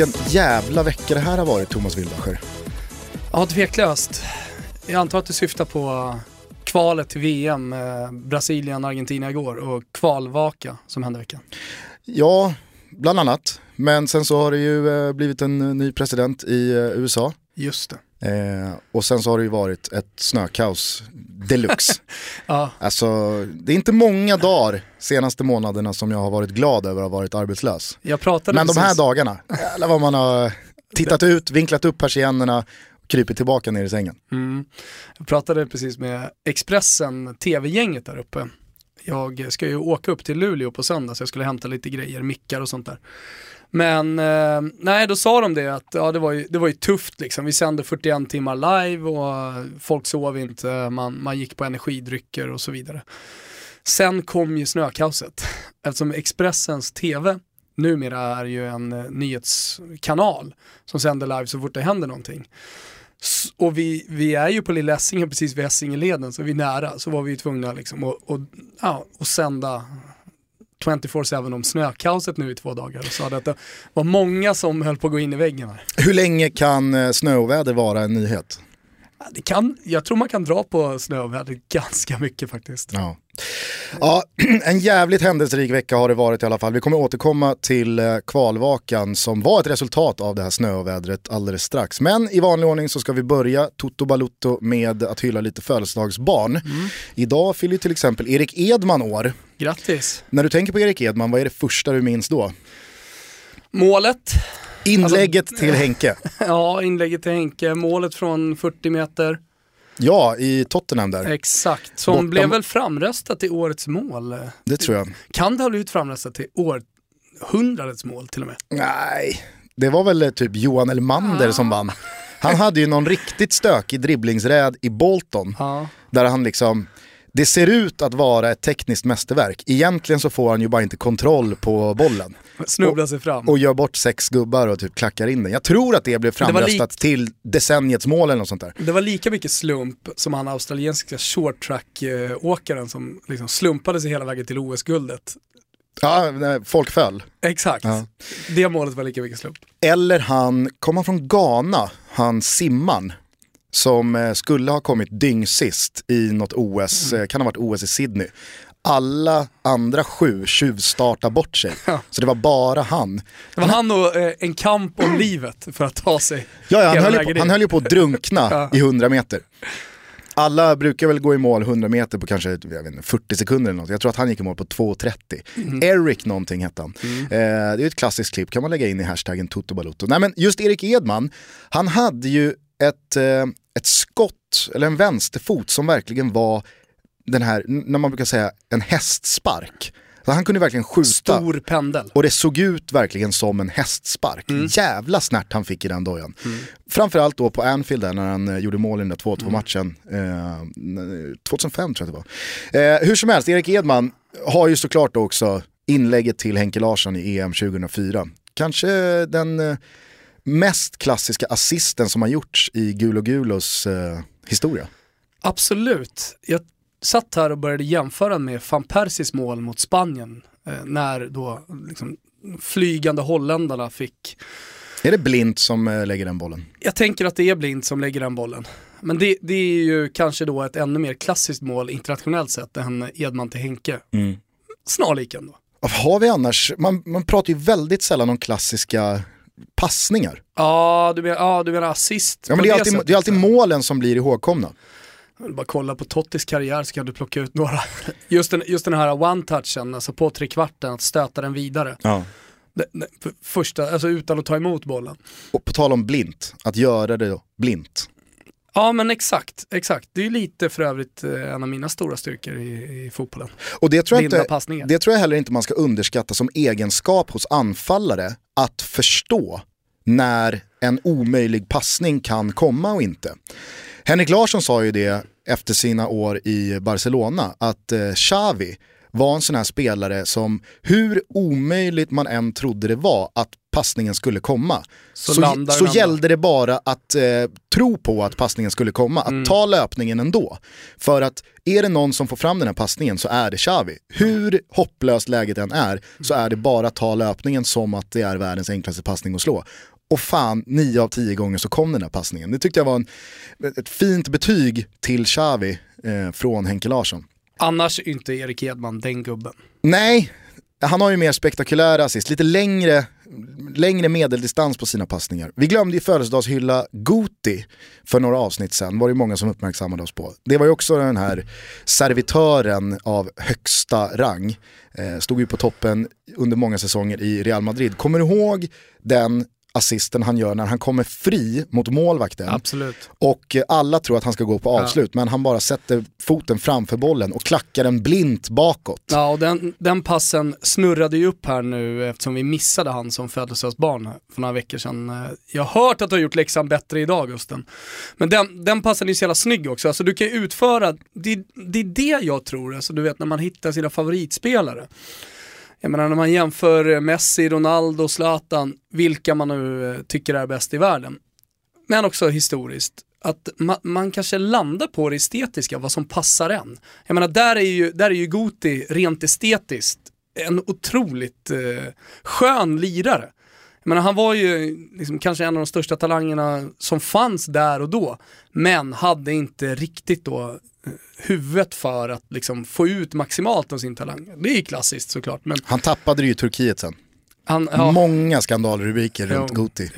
Vilken jävla vecka det här har varit Thomas Wilbacher. Ja, tveklöst. Jag antar att du syftar på kvalet till VM, eh, Brasilien-Argentina igår och kvalvaka som hände i veckan. Ja, bland annat. Men sen så har det ju eh, blivit en ny president i eh, USA. Just det. Eh, och sen så har det ju varit ett snökaos deluxe. Ja, alltså, det är inte många dagar senaste månaderna som jag har varit glad över att ha varit arbetslös. jag pratade Men de här dagarna, jävlar vad man har tittat ut, vinklat upp persiennerna och krypit tillbaka ner i sängen. Mm. Jag pratade precis med Expressen, tv-gänget där uppe. Jag ska ju åka upp till Luleå på söndag så jag skulle hämta lite grejer, mickar och sånt där. Men eh, nej, då sa de det att ja, det, var ju, det var ju tufft liksom. Vi sände 41 timmar live och folk sov inte, man, man gick på energidrycker och så vidare. Sen kom ju snökaoset. Eftersom Expressens TV numera är ju en eh, nyhetskanal som sänder live så fort det händer någonting. Och vi, vi är ju på Lilla Essingen precis vid Essingeleden så vi är nära. Så var vi ju tvungna liksom att och, ja, och sända 24-7 om snökaoset nu i två dagar. Och sa att det var många som höll på att gå in i väggen här. Hur länge kan eh, snöoväder vara en nyhet? Det kan, jag tror man kan dra på snöväder ganska mycket faktiskt. Ja. ja, en jävligt händelserik vecka har det varit i alla fall. Vi kommer återkomma till eh, kvalvakan som var ett resultat av det här snövädret alldeles strax. Men i vanlig ordning så ska vi börja Toto Balutto med att hylla lite födelsedagsbarn. Idag fyller till exempel Erik Edman år. Grattis! När du tänker på Erik Edman, vad är det första du minns då? Målet, Inlägget till Henke. ja inlägget till Henke, målet från 40 meter. Ja, i Tottenham där. Exakt, som Bortom- blev väl framröstat till årets mål. Det tror jag. Kan det ha blivit framröstat till århundradets mål till och med? Nej, det var väl eh, typ Johan Elmander som vann. Han hade ju någon riktigt stökig dribblingsräd i Bolton. Ja. Där han liksom, det ser ut att vara ett tekniskt mästerverk. Egentligen så får han ju bara inte kontroll på bollen. Snubbla sig fram. Och gör bort sex gubbar och typ klackar in den. Jag tror att det blev framröstat till decenniets mål eller något sånt där. Det var lika mycket slump som han australiensiska short track-åkaren som liksom slumpade sig hela vägen till OS-guldet. Ja, folk föll. Exakt. Ja. Det målet var lika mycket slump. Eller han, kom han från Ghana, han simman. Som eh, skulle ha kommit dyngsist i något OS, Mm. eh, kan ha varit OS i Sydney. Alla andra sju tjuvstartar bort sig. Ja. Så det var bara han. Det var han och eh, en kamp om livet för att ta sig Ja, ja, han, höll på, han höll ju på att drunkna Ja. i 100 meter. Alla brukar väl gå i mål 100 meter på kanske jag vet inte, 40 sekunder eller något. Jag tror att han gick i mål på 2.30. Mm. Eric någonting hette han. Eh, det är ett klassiskt klipp, kan man lägga in i hashtaggen Toto Nej men just Erik Edman, han hade ju ett, eh, ett skott, eller en vänsterfot som verkligen var den här, när man brukar säga en hästspark. Så han kunde verkligen skjuta. Stor pendel. Och det såg ut verkligen som en hästspark. Jävla snärt han fick i den dojan. Framförallt då på Anfield där när han eh, gjorde mål i den där 2-2 matchen. Eh, 2005 tror jag det var. Eh, hur som helst, Erik Edman har ju såklart också inlägget till Henke Larsson i EM 2004. Kanske den eh, mest klassiska assisten som har gjorts i Gulo Gulos eh, historia. Absolut. Jag satt här och började jämföra med van Persis mål mot Spanien. Eh, när då liksom, flygande holländarna fick Är det Blint som eh, lägger den bollen? Jag tänker att det är Blind som lägger den bollen. Men det, det är ju kanske då ett ännu mer klassiskt mål internationellt sett än Edman till Henke. Snarlik ändå. Har vi annars? Man, man pratar ju väldigt sällan om klassiska passningar. Ja, du menar, ja, du menar assist Ja, men det, är alltid, det är alltid målen som blir ihågkomna. Bara kolla på Tottis karriär så kan du plocka ut några. Just den, just den här one-touchen, alltså på tre kvarten, att stöta den vidare. Ja. Första, alltså utan att ta emot bollen. Och på tal om blint, att göra det blint. Ja men exakt, exakt. Det är lite för övrigt eh, en av mina stora styrkor i, i fotbollen. Och det tror, jag inte, det tror jag heller inte man ska underskatta som egenskap hos anfallare, att förstå när en omöjlig passning kan komma och inte. Henrik Larsson sa ju det efter sina år i Barcelona, att eh, Xavi var en sån här spelare som, hur omöjligt man än trodde det var att passningen skulle komma, Så så, så gällde det bara att eh, tro på att passningen skulle komma, att ta löpningen ändå. För att är det någon som får fram den här passningen så är det Xavi. Hur hopplöst läget än är så är det bara att ta löpningen som att det är världens enklaste passning att slå. Och fan, nio av tio gånger så kom den här passningen. Det tyckte jag var en, ett fint betyg till Xavi eh, från Henke Larsson. Annars är inte Erik Edman den gubben. Nej, han har ju mer spektakulära assist, lite längre, längre medeldistans på sina passningar. Vi glömde ju födelsedagshylla Guti för några avsnitt sen, var det många som uppmärksammade oss på. Det var ju också den här servitören av högsta rang. Eh, stod ju på toppen under många säsonger i Real Madrid. Kommer du ihåg den assisten han gör när han kommer fri mot målvakten? Absolut. Och eh, alla tror att han ska gå på avslut, men han bara sätter foten framför bollen och klackar den blint bakåt. Ja, och den, den passen snurrade ju upp här nu eftersom vi missade han som födelsedagsbarn för några veckor sedan. Eh, Jag har hört att du har gjort läxan bättre idag Gusten. Men den, den passen är ju så jävla snygg också. Alltså du kan utföra, det, det är det jag tror, alltså, du vet när man hittar sina favoritspelare. Jag menar när man jämför eh, Messi, Ronaldo, Zlatan, vilka man nu eh, tycker är bäst i världen. Men också historiskt, att ma man kanske landar på det estetiska, vad som passar en. Jag menar där är ju, där är ju Goti rent estetiskt en otroligt eh, skön lirare. Jag menar, han var ju liksom kanske en av de största talangerna som fanns där och då, men hade inte riktigt då huvudet för att liksom få ut maximalt av sin talang. Det är klassiskt såklart, men Han tappade det ju i Turkiet sen. han... ja. Många skandalrubriker Jo, runt Guti.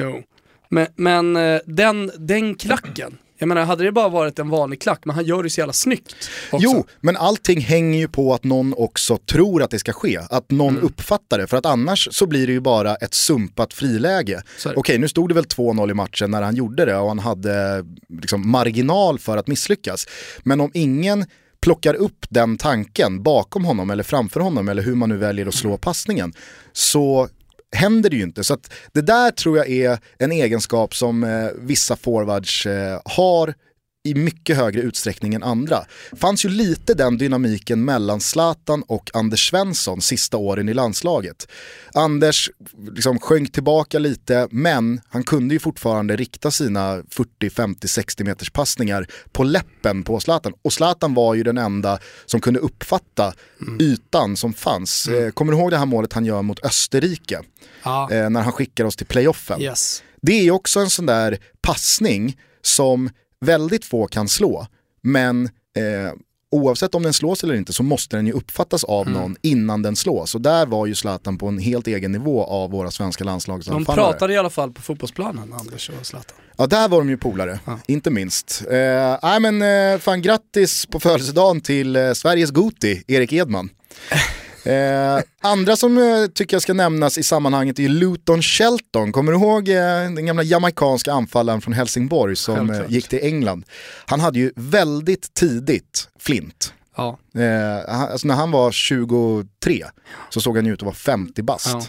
Men, men eh, den, den klacken, jag menar hade det bara varit en vanlig klack, men han gör det så jävla snyggt. Också. Jo, men allting hänger ju på att någon också tror att det ska ske. Att någon Mm. uppfattar det. För att annars så blir det ju bara ett sumpat friläge. Okej, nu stod det väl 2-0 i matchen när han gjorde det och han hade liksom marginal för att misslyckas. Men om ingen plockar upp den tanken bakom honom eller framför honom eller hur man nu väljer att slå passningen så händer det ju inte. Så att det där tror jag är en egenskap som eh, vissa forwards eh, har i mycket högre utsträckning än andra. fanns ju lite den dynamiken mellan Zlatan och Anders Svensson sista åren i landslaget. Anders liksom sjönk tillbaka lite men han kunde ju fortfarande rikta sina 40, 50, 60 meters passningar på läppen på Zlatan. Och Zlatan var ju den enda som kunde uppfatta ytan som fanns. Eh, Kommer du ihåg det här målet han gör mot Österrike? Ja. Eh, när han skickar oss till playoffen. Yes. Det är också en sån där passning som väldigt få kan slå. Men eh, oavsett om den slås eller inte så måste den ju uppfattas av Mm. någon innan den slås. Och där var ju Zlatan på en helt egen nivå av våra svenska De landslagsanfallare. pratade i alla fall på fotbollsplanen, Anders och Zlatan. Ja, där var de ju polare, Ja. inte minst. Eh, nej men eh, fan grattis på födelsedagen till eh, Sveriges Guti, Erik Edman. Eh, andra som eh, tycker jag ska nämnas i sammanhanget är Luton Shelton. Kommer du ihåg eh, den gamla jamaicanska anfallaren från Helsingborg som eh, gick till England? Han hade ju väldigt tidigt flint. Ja. Eh, alltså när han var 23 så såg han ju ut att vara 50 bast. Ja.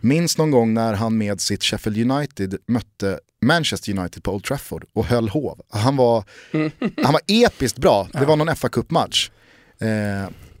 Minns någon gång när han med sitt Sheffield United mötte Manchester United på Old Trafford och höll hov. Han var, han var episkt bra, det var någon fa Cup-match. Eh,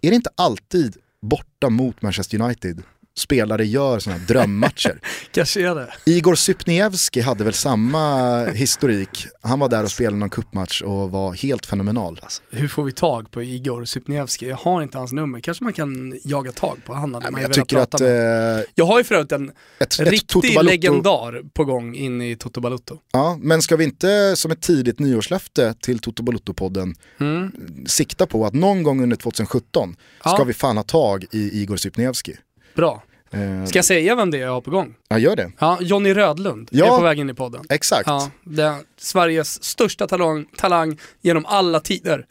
är det inte alltid borta mot Manchester United spelare gör sådana här drömmatcher? Det. Igor Sypniewski hade väl samma historik. Han var där och spelade någon cupmatch och var helt fenomenal. Hur får vi tag på Igor Sypniewski? Jag har inte hans nummer. Kanske man kan jaga tag på. Han hade Nej, jag tycker att med. eh, Jag har ju för övrigt en ett, ett riktig Balotto- legendar på gång in i Toto Balutto. Ja, men ska vi inte som ett tidigt nyårslöfte till Toto Balotto-podden Mm. sikta på att någon gång under 2017 ska Ja. vi fan ha tag i Igor Sypniewski. Bra. Eh, Ska jag säga vem det är jag har på gång? Ja, gör det. Ja, Jonny Rödlund Ja. är på väg in i podden. Exakt. Ja, det Sveriges största talang, talang genom alla tider.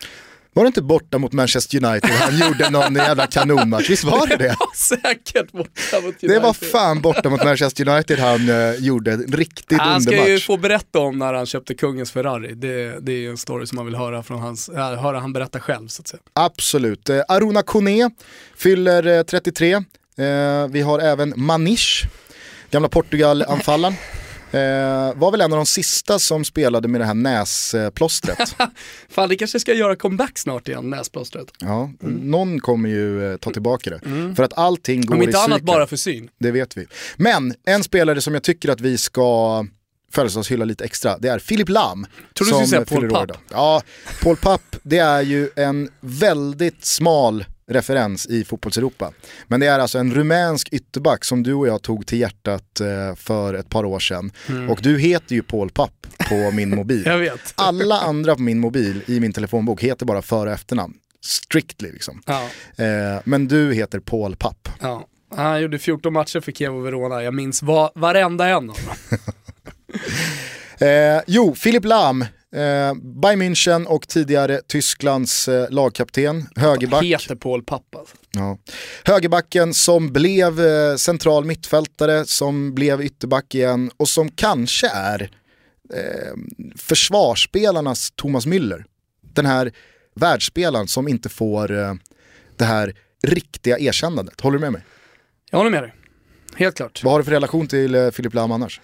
Var det inte borta mot Manchester United han gjorde någon jävla kanonmatch? Visst var det det? Ja, säkert borta mot Det var United. fan borta mot Manchester United han eh, gjorde en riktigt Han ska ju undermatch. få berätta om när han köpte kungens Ferrari. Det, det är en story som man vill höra från hans, äh, höra han berätta själv så att säga. Absolut. Eh, Aruna Kone fyller eh, 33. Eh, vi har även Manish, gamla Portugal-anfallaren. Eh, var väl en av de sista som spelade med det här näsplåstret. Fan det kanske ska göra comeback snart igen, näsplåstret. ja, någon kommer ju eh, ta tillbaka det. För att allting går Om i inte annat cykler. bara för syn. Det vet vi. Men en spelare som jag tycker att vi ska födelsedagshylla lite extra, det är Filip Lam. Tror du som skulle säga Paul Papp? Ja, Paul Papp, det är ju en väldigt smal referens i fotbollseuropa. Men det är alltså en rumänsk ytterback som du och jag tog till hjärtat eh, för ett par år sedan. Och du heter ju Paul Papp på min mobil. Alla andra på min mobil i min telefonbok heter bara för och efternamn. Strictly liksom. Ja, Eh, men du heter Paul Papp. ja. Han gjorde 14 matcher för Kiev och Verona, jag minns va varenda en av dem. Eh, jo, Filip Lahm, eh, Bayern München och tidigare Tysklands eh, lagkapten, högerback. Heter Paul Pappa. Ja. Högerbacken som blev eh, central mittfältare, som blev ytterback igen och som kanske är eh, försvarsspelarnas Thomas Müller. Den här världsspelaren som inte får eh, det här riktiga erkännandet. Håller du med mig? Jag håller med dig. Helt klart. Vad har du för relation till eh, Filip Lahm annars?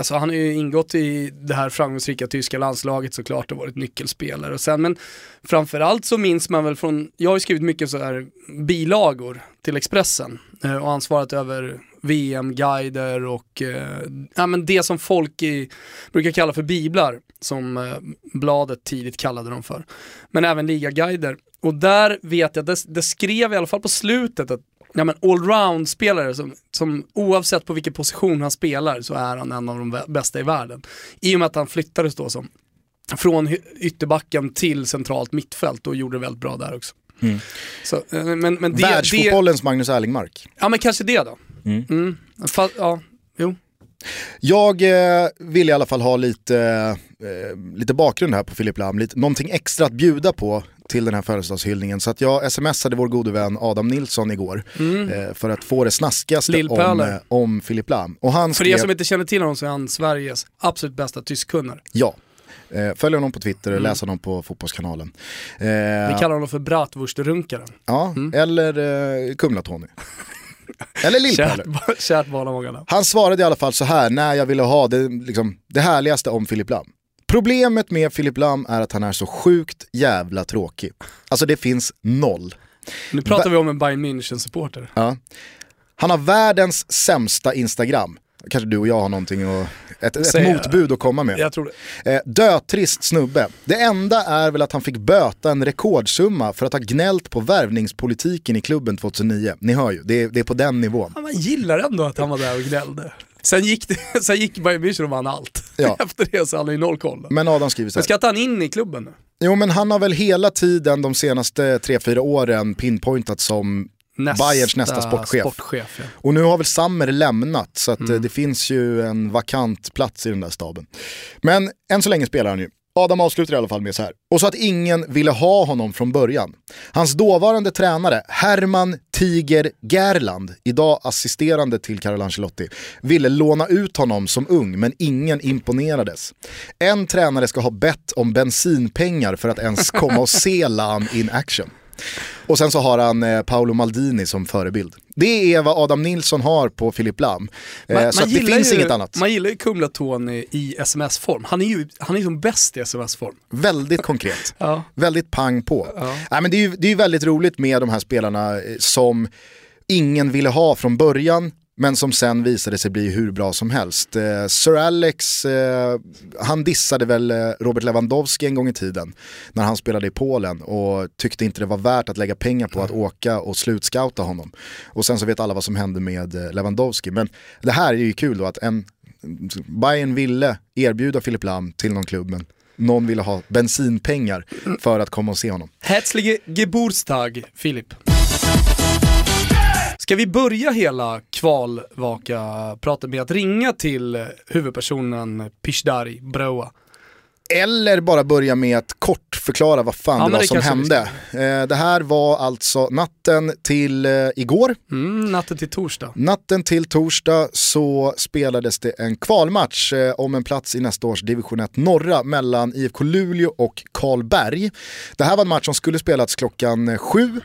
Alltså han har ju ingått i det här framgångsrika tyska landslaget såklart och varit nyckelspelare. Och sen, men framförallt så minns man väl från, jag har ju skrivit mycket så här bilagor till Expressen eh, och ansvarat över VM-guider och eh, ja, men det som folk i, brukar kalla för biblar, som eh, bladet tidigt kallade dem för. Men även ligaguider. Och där vet jag, det, det skrev i alla fall på slutet att ja, men allround-spelare som, som oavsett på vilken position han spelar så är han en av de bä- bästa i världen. I och med att han flyttades då som från ytterbacken till centralt mittfält och gjorde det väldigt bra där också. Så, eh, men, men det, det, Världsfotbollens Magnus Erlingmark. ja men kanske det då. Mm. Fa- ja, jo. Jag eh, vill i alla fall ha lite, eh, lite bakgrund här på Filip Lam, lite, någonting extra att bjuda på till den här födelsedagshyllningen. Så att jag smsade vår gode vän Adam Nilsson igår eh, för att få det snaskigaste om, eh, om Filip Lam. Och han För skrev, er som inte känner till honom så är han Sveriges absolut bästa tyskkunnare. ja, eh, följ honom på Twitter, läs honom på Fotbollskanalen. Eh, Vi kallar honom för bratwurstrunkaren. ja, eller eh, Kumla-Tony. eller Lillpöler. Kärt, kärt val av många namn. Han svarade i alla fall så här när jag ville ha det, liksom, det härligaste om Filip Lam. Problemet med Filip Lam är att han är så sjukt jävla tråkig. Alltså det finns noll. Nu pratar vi om en Bayern München-supporter. Ja. Han har världens sämsta Instagram. Kanske du och jag har någonting och ett, ett motbud att komma med. Jag tror det. Eh, dötrist snubbe. Det enda är väl att han fick böta en rekordsumma för att ha gnällt på värvningspolitiken i klubben 2009. Ni hör ju, det är, det är på den nivån. Ja, man gillar ändå att han var där och gnällde. Sen gick, det, sen gick Bayern München och vann allt. Ja. Efter det så hade han noll koll. Men Adam skriver så Men här. ska inte han in i klubben nu? Jo men han har väl hela tiden de senaste 3-4 åren pinpointat som Bayerns nästa sportchef. sportchef ja. Och nu har väl Sammer lämnat så att Mm. eh, det finns ju en vakant plats i den där staben. Men än så länge spelar han ju. Adam avslutar i alla fall med så här. Och så att ingen ville ha honom från början. Hans dåvarande tränare, Herman Tiger Gerland, idag assisterande till Carlo Ancelotti, ville låna ut honom som ung men ingen imponerades. En tränare ska ha bett om bensinpengar för att ens komma och se Lam in action. Och sen så har han eh, Paolo Maldini som förebild. Det är vad Adam Nilsson har på Filip Lam. Eh, så att det finns ju, inget annat. Man gillar ju Kumla-Tony i sms-form. Han är ju han är som bäst i sms-form. Väldigt konkret. Ja. Väldigt pang på. Ja. Nej, men det, är ju, det är väldigt roligt med de här spelarna eh, som ingen ville ha från början men som sen visade sig bli hur bra som helst. Eh, Sir Alex, eh, han dissade väl eh, Robert Lewandowski en gång i tiden när han spelade i Polen och tyckte inte det var värt att lägga pengar på att åka och slutscouta honom. Och sen så vet alla vad som hände med eh, Lewandowski. Men det här är ju kul då att en, Bayern ville erbjuda Filip Lam till någon klubb men någon ville ha bensinpengar för att komma och se honom. Herzliche Geburtstag, Filip. Ska vi börja hela kvalvaka-pratet med att ringa till huvudpersonen Pishdari Broa? Eller bara börja med att kort förklara vad fan Ja, det var det som hände. Eh, det här var alltså natten till eh, igår. Mm, natten till torsdag. Natten till torsdag så spelades det en kvalmatch eh, om en plats i nästa års division 1 norra mellan IFK Luleå och Karlberg. Det här var en match som skulle spelats klockan sju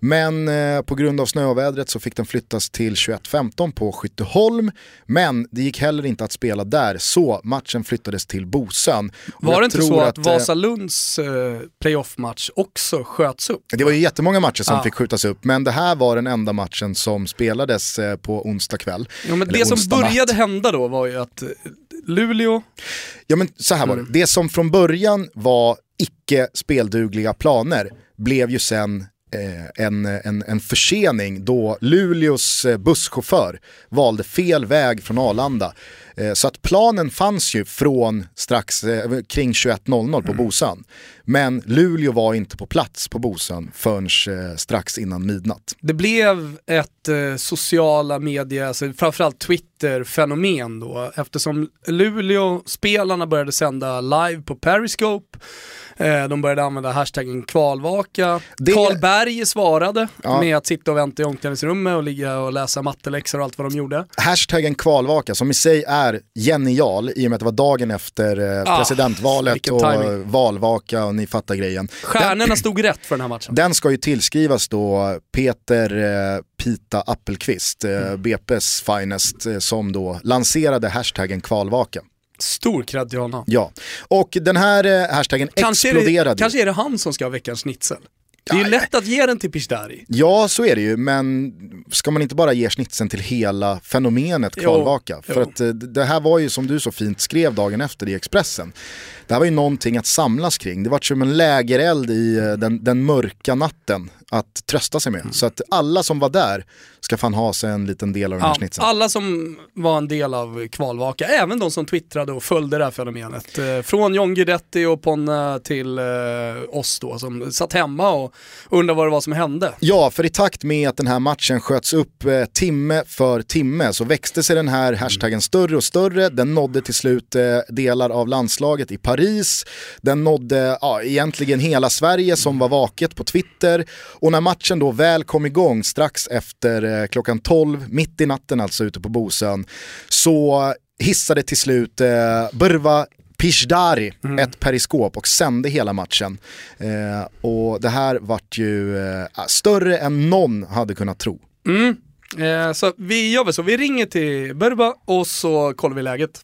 Men eh, på grund av snövädret så fick den flyttas till 21.15 på Skytteholm. Men det gick heller inte att spela där så matchen flyttades till Bosön. Var det inte så att, eh, Vasalunds eh, playoff-match också sköts upp? Det var ju jättemånga matcher som Ja. fick skjutas upp men det här var den enda matchen som spelades eh, på onsdag kväll. Ja, men Eller det som började natt. hända då var ju att eh, Luleå, Ja men så här var Mm. det, det som från början var icke speldugliga planer blev ju sen Eh, en, en, en försening då Luleås eh, busschaufför valde fel väg från Arlanda. Eh, så att planen fanns ju från strax eh, kring 21.00 på Bosön. Men Luleå var inte på plats på Bosön förrän eh, strax innan midnatt. det blev ett eh, sociala medier, alltså framförallt Twitter-fenomen då eftersom Luleå-spelarna började sända live på Periscope, eh, de började använda hashtaggen kvalvaka, Det- Karl Berg svarade Ja. med att sitta och vänta i omklädningsrummet och ligga och läsa matteläxor och allt vad de gjorde. Hashtaggen kvalvaka som i sig är genial i och med att det var dagen efter eh, Ah, presidentvalet och timing. valvaka och ni fattar grejen. Stjärnorna stod rätt för den här matchen. Den ska ju tillskrivas då Peter eh, Pita Appelqvist, eh, Mm. BP's finest, eh, som då lanserade hashtaggen kvalvaka. Stor cred till honom. Ja, och den här eh, hashtaggen Kanske är, exploderade. det, kanske är det han som ska ha veckans schnitzel. Det är ju lätt att ge den till Pishdari. Ja, så är det ju, men ska man inte bara ge snitsen till hela fenomenet Jo, kvalvaka? För jo. att eh, det här var ju som du så fint skrev dagen efter i Expressen. Det här var ju någonting att samlas kring. Det var som en lägereld i eh, den, den mörka natten att trösta sig med. Mm. Så att alla som var där ska fan ha sig en liten del av den här Ja, snitsen. alla som var en del av kvalvaka, även de som twittrade och följde det här fenomenet. Eh, från John Guidetti och Ponna till eh, oss då som satt hemma och undrade vad det var som hände. Ja, för i takt med att den här matchen sköts upp timme för timme så växte sig den här hashtaggen större och större. Den nådde till slut delar av landslaget i Paris. Den nådde ja, egentligen hela Sverige som var vaket på Twitter. Och när matchen då väl kom igång strax efter eh, klockan 12, mitt i natten alltså ute på Bosön, så hissade till slut eh, Burva Pishdari ett periskop och sände hela matchen. Eh, och det här vart ju eh, större än någon hade kunnat tro. Mm. Eh, så vi gör väl så, vi ringer till Burba och så kollar vi läget.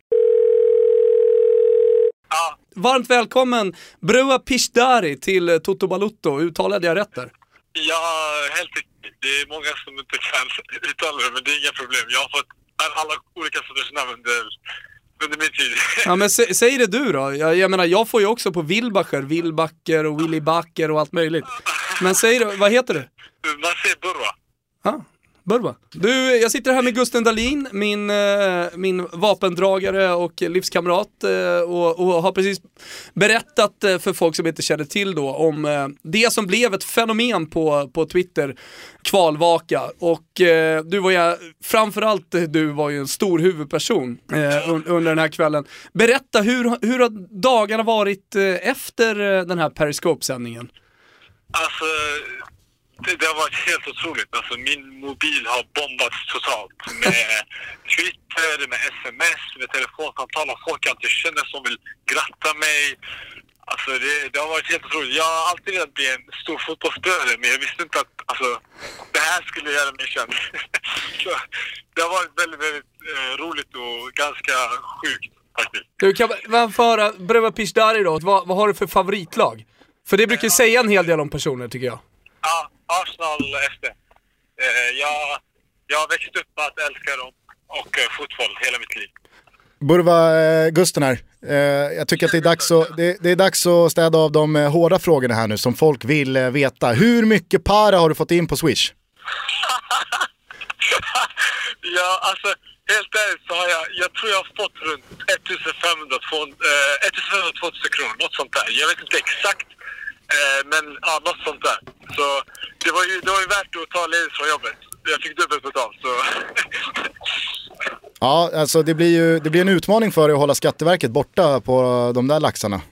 Ja, Varmt välkommen Brua Pishdari till eh, Toto Balutto, uttalade jag rätt där? ja, helt riktigt. Det är många som inte kan uttala det, men det är inga problem. Jag har fått alla olika sorters namn under, under min tid. Ja men sä, säg det du då, jag, jag menar jag får ju också på Wilbacher, Wilbacher och Willy Backer och allt möjligt. Men säg det, vad heter du? Man säger Burra. Ja, Burba. Du, jag sitter här med Gusten Dahlin, min, eh, min vapendragare och livskamrat eh, och, och har precis berättat eh, för folk som inte känner till då om det som blev ett fenomen på, på Twitter, kvalvaka. Och du var ju, framförallt du var ju en stor huvudperson un, under den här kvällen. Berätta, hur, hur har dagarna varit efter den här Periscope-sändningen? Alltså, det, det har varit helt otroligt. Alltså, min mobil har bombats totalt med Twitter, med sms, med telefonsamtal av folk jag inte känner som vill gratta mig. Alltså det, det har varit helt otroligt. Jag har alltid velat bli en stor fotbollsspelare men jag visste inte att alltså, det här skulle göra mig känd. Det har varit väldigt, väldigt eh, roligt och ganska sjukt faktiskt. Du, kan man få höra, Bröva Pishdari då, vad, vad har du för favoritlag? För det brukar säga en hel del om personer tycker jag. Ja, Arsenal FC. Eh, jag, jag har växt upp att älska dem och eh, fotboll hela mitt liv. Burva eh, Gusten här. Jag tycker att det är, dags att, det, är dags att städa av de hårda frågorna här nu som folk vill veta. Hur mycket para har du fått in på Swish? ja, alltså helt ärligt så har jag, jag tror jag har fått runt 1500, 200, eh, 1500 2000 kronor, något sånt där. Jag vet inte exakt, eh, men ja, något sånt där. Så det var ju, det var ju värt att ta ledigt från jobbet. Jag fick dubbelt betalt så. Ja, alltså det blir ju det blir en utmaning för dig att hålla Skatteverket borta på de där laxarna.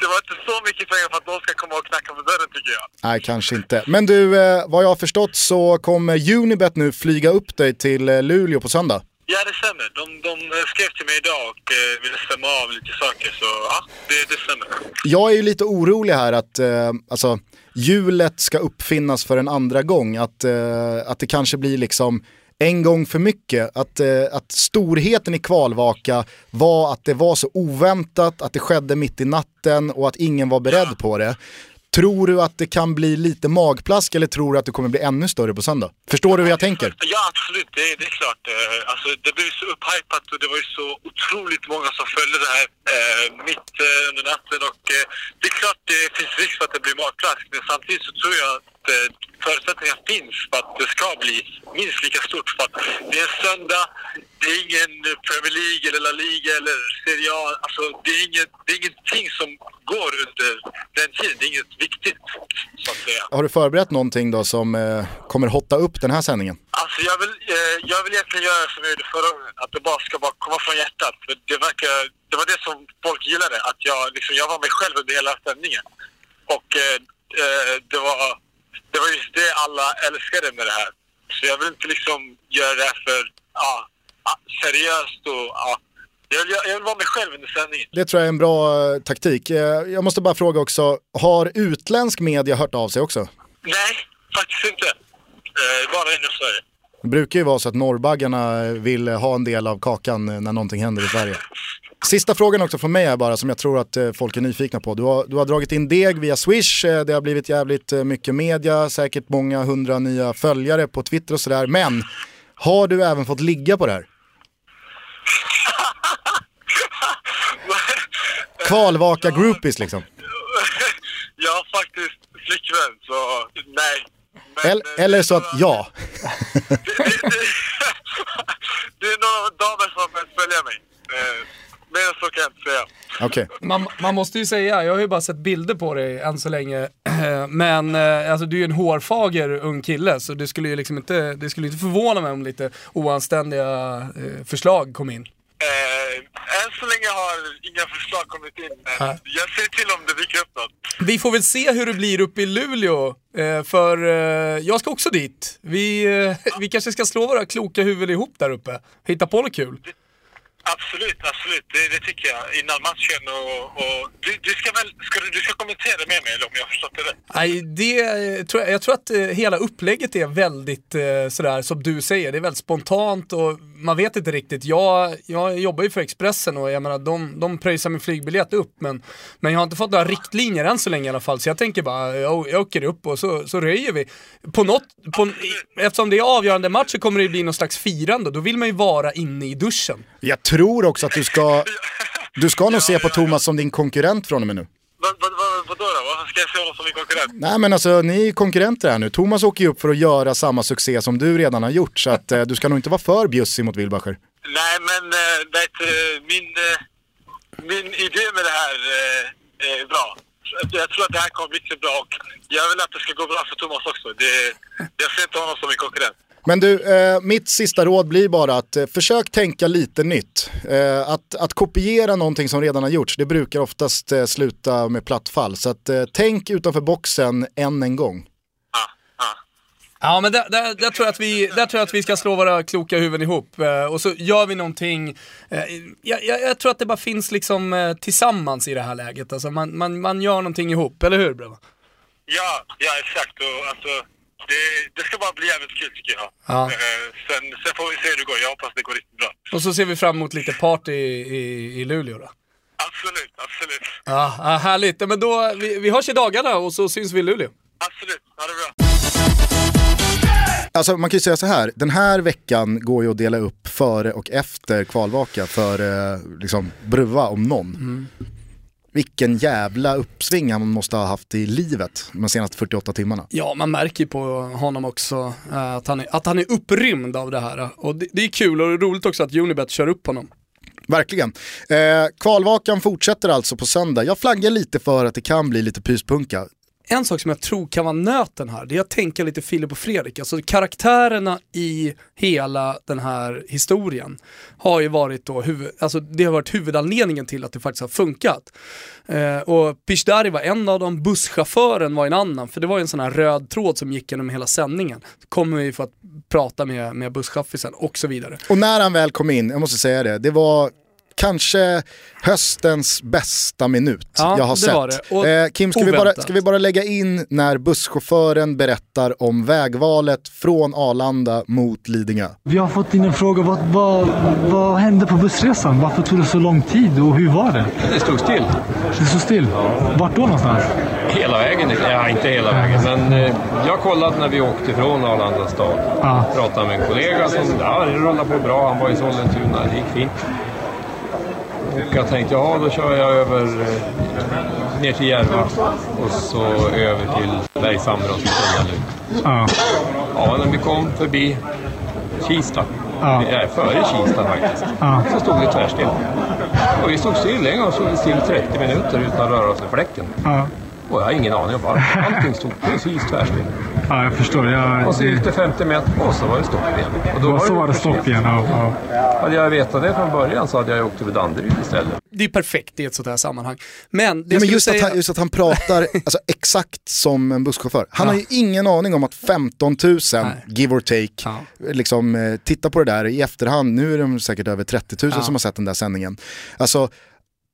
Det var inte så mycket pengar för att de ska komma och knacka på dörren tycker jag. Nej, kanske inte. Men du, eh, vad jag har förstått så kommer Unibet nu flyga upp dig till eh, Luleå på söndag. Ja, det stämmer. De, de skrev till mig idag och eh, ville stämma av lite saker, så ja, det, det stämmer. Jag är ju lite orolig här att, eh, alltså, hjulet ska uppfinnas för en andra gång. Att, eh, att det kanske blir liksom en gång för mycket. Att, eh, att storheten i kvalvaka var att det var så oväntat, att det skedde mitt i natten och att ingen var beredd på det. Tror du att det kan bli lite magplask eller tror du att det kommer bli ännu större på söndag? Förstår du hur jag tänker? Ja, absolut. Det, det är klart. Eh, alltså, det blev så upphypat och det var ju så otroligt många som följde det här eh, mitt eh, under natten. Och, eh, det är klart det finns risk för att det blir magplask, men samtidigt så tror jag att eh, förutsättningar finns för att det ska bli minst lika stort. För att det är en söndag, det är ingen Premier League eller La Liga eller Serie A. Alltså, det, är inget, det är ingenting som går under den tiden. Det är inget viktigt, så att säga. Har du förberett någonting då som eh, kommer hotta upp den här sändningen? Alltså jag vill, eh, jag vill egentligen göra som jag gjorde förra gången, att det bara ska bara komma från hjärtat. För det, verkar, det var det som folk gillade, att jag, liksom, jag var mig själv under hela sändningen. Och eh, eh, det, var, det var just det alla älskade med det här. Så jag vill inte liksom göra det här för ja, seriöst och ja. Jag vill, jag vill vara mig själv under sändningen. Det tror jag är en bra eh, taktik. Eh, jag måste bara fråga också, har utländsk media hört av sig också? Nej, faktiskt inte. Eh, bara inom Sverige. Det brukar ju vara så att norrbaggarna vill ha en del av kakan när någonting händer i Sverige. Sista frågan också från mig är bara som jag tror att eh, folk är nyfikna på. Du har, du har dragit in deg via Swish, eh, det har blivit jävligt eh, mycket media, säkert många hundra nya följare på Twitter och sådär. Men har du även fått ligga på det här? Kvalvaka groupies liksom. jag har faktiskt flickvän, så nej. Men, Eller, eller så att ja. Det, det, det, det är några damer som vill följa mig. Mer så kan jag inte säga. Okej. Man, man måste ju säga, jag har ju bara sett bilder på dig än så länge, men eh, alltså, du är ju en hårfager ung kille så det skulle ju liksom inte, det skulle inte förvåna mig om lite oanständiga eh, förslag kom in. Eh, än så länge har inga förslag kommit in, men jag ser till om det dyker upp något. Vi får väl se hur det blir uppe i Luleå, eh, för eh, jag ska också dit. Vi, eh, vi kanske ska slå våra kloka huvuden ihop där uppe, hitta på något kul. Absolut, absolut. Det, det tycker jag. Innan matchen och... och du, du, ska väl, ska du, du ska kommentera med mig, eller om jag har förstått det rätt? Nej, det eh, tror jag, jag tror att eh, hela upplägget är väldigt eh, sådär som du säger, det är väldigt spontant och man vet inte riktigt. Jag, jag jobbar ju för Expressen och jag menar de, de pröjsar min flygbiljett upp men, men jag har inte fått några riktlinjer än så länge i alla fall så jag tänker bara, jag, jag åker upp och så, så röjer vi. På något, på, eftersom det är avgörande match så kommer det bli någon slags firande, då vill man ju vara inne i duschen. Jag tror också att du ska, du ska nog se på Thomas som din konkurrent från och med nu. Vad, vad, vad, vadå då? Varför ska jag se honom som min konkurrent? Nej men alltså ni är konkurrenter här nu. Thomas åker ju upp för att göra samma succé som du redan har gjort så att eh, du ska nog inte vara för bjussig mot Wilbacher. Nej, men äh, vet, eh, min, eh, min idé med det här eh, är bra. Så Jag tror att det här kommer bli riktigt bra och jag vill att det ska gå bra för Thomas också. Det, jag ser inte honom som min konkurrent. Men du, eh, mitt sista råd blir bara att eh, försök tänka lite nytt. Eh, att, att kopiera någonting som redan har gjorts, det brukar oftast eh, sluta med platt fall. Så att, eh, tänk utanför boxen än en gång. Ja men där, där, där, tror jag att vi, där tror jag att vi ska slå våra kloka huvuden ihop eh, och så gör vi någonting. Eh, jag, jag, jag tror att det bara finns liksom eh, tillsammans i det här läget. Alltså man, man, man gör någonting ihop, eller hur Breva? Ja, ja exakt. Och, alltså, det, det ska bara bli jävligt kul tycker jag. Ja. Eh, sen, sen får vi se hur det går. Jag hoppas det går riktigt bra. Och så ser vi fram emot lite party i, i, i Luleå då. Absolut, absolut. Ja, ja härligt. Men då, vi, vi hörs i dagarna och så syns vi i Luleå. Absolut, ha det bra. Alltså man kan ju säga så här, den här veckan går ju att dela upp före och efter kvalvaka för eh, liksom Bruva om någon. Vilken jävla uppsving han måste ha haft i livet de senaste 48 timmarna. Ja, man märker ju på honom också eh, att, han är, att han är upprymd av det här. Och det, det är kul och det är roligt också att Unibet kör upp honom. Verkligen. Eh, kvalvakan fortsätter alltså på söndag. Jag flaggar lite för att det kan bli lite pyspunka. En sak som jag tror kan vara nöten här, det är att tänka lite Filip och Fredrik. Alltså karaktärerna i hela den här historien har ju varit då, huvud, alltså det har varit huvudanledningen till att det faktiskt har funkat. Eh, och Pishdari var en av dem, busschauffören var en annan, för det var ju en sån här röd tråd som gick genom hela sändningen. Så kommer vi få att prata med, med busschaffisen och så vidare. Och när han väl kom in, jag måste säga det, det var kanske höstens bästa minut Ja, jag har det sett. var det. Och Eh, Kim, ska vi, bara, ska vi bara lägga in när busschauffören berättar om vägvalet från Arlanda mot Lidingö? Vi har fått in en fråga. Vad, vad, vad hände på bussresan? Varför tog det så lång tid och hur var det? Det stod still Det stod still. Vart då någonstans? hela vägen. Ja, inte hela vägen, men eh, jag kollade när vi åkte från Arlanda stad. Ja. Pratade med en kollega som ja, det rullar på bra. Han var i Sollentuna. Det gick fint. Och jag tänkte, ja då kör jag över eh, ner till Järva och så över till Bergshamra och så ut. Ja. Ja, när vi kom förbi Kista, Ja. ja. före Kista faktiskt, Ja. så stod det tvärstill. Och vi stod still en gång, stod vi still 30 minuter utan att röra oss en fläcken. Ja. Och jag har ingen aning om varför. Allting stod precis tvärstill. ja, jag förstår. Jag, Och så gick det, det 50 meter och så var det stopp igen. Och då och så var det för stopp sent. igen. Ja, ja. Hade jag vetat det från början så hade jag åkt över Danderyd istället. Det är perfekt i ett sånt här sammanhang. Men det Ja, men just, säga... att han, just att han pratar alltså, exakt som en busschaufför. Han har ju ingen aning om att 15 000, Nej. give or take, Ja. liksom, eh, titta på det där i efterhand. Nu är de säkert över 30 000 Ja. som har sett den där sändningen. Alltså,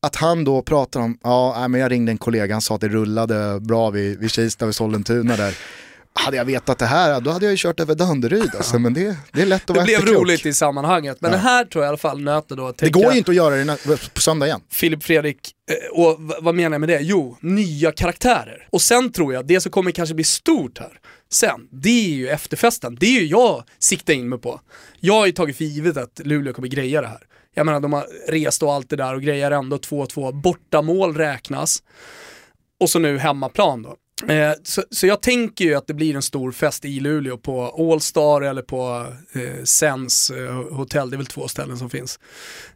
att han då pratar om, ja men jag ringde en kollega, han sa att det rullade bra vid, vid Kista, vid Sollentuna där. Hade jag vetat det här, då hade jag ju kört över Danderyd alltså, men det, det är lätt att Det vara blev efterklok. roligt i sammanhanget, men Ja. det här tror jag i alla fall nöter då att Det går ju inte att göra det på söndag igen. Filip Fredrik, eh, och vad menar jag med det? Jo, nya karaktärer. Och sen tror jag, det som kommer kanske bli stort här, sen, det är ju efterfesten. Det är ju jag siktar in mig på. Jag har ju tagit för givet att Luleå kommer greja det här. Jag menar, de har rest och allt det där och grejar ändå 2-2. Bortamål räknas. Och så nu hemmaplan då. Eh, så, så jag tänker ju att det blir en stor fest i Luleå på Allstar eller på eh, Sens eh, hotell, det är väl två ställen som finns.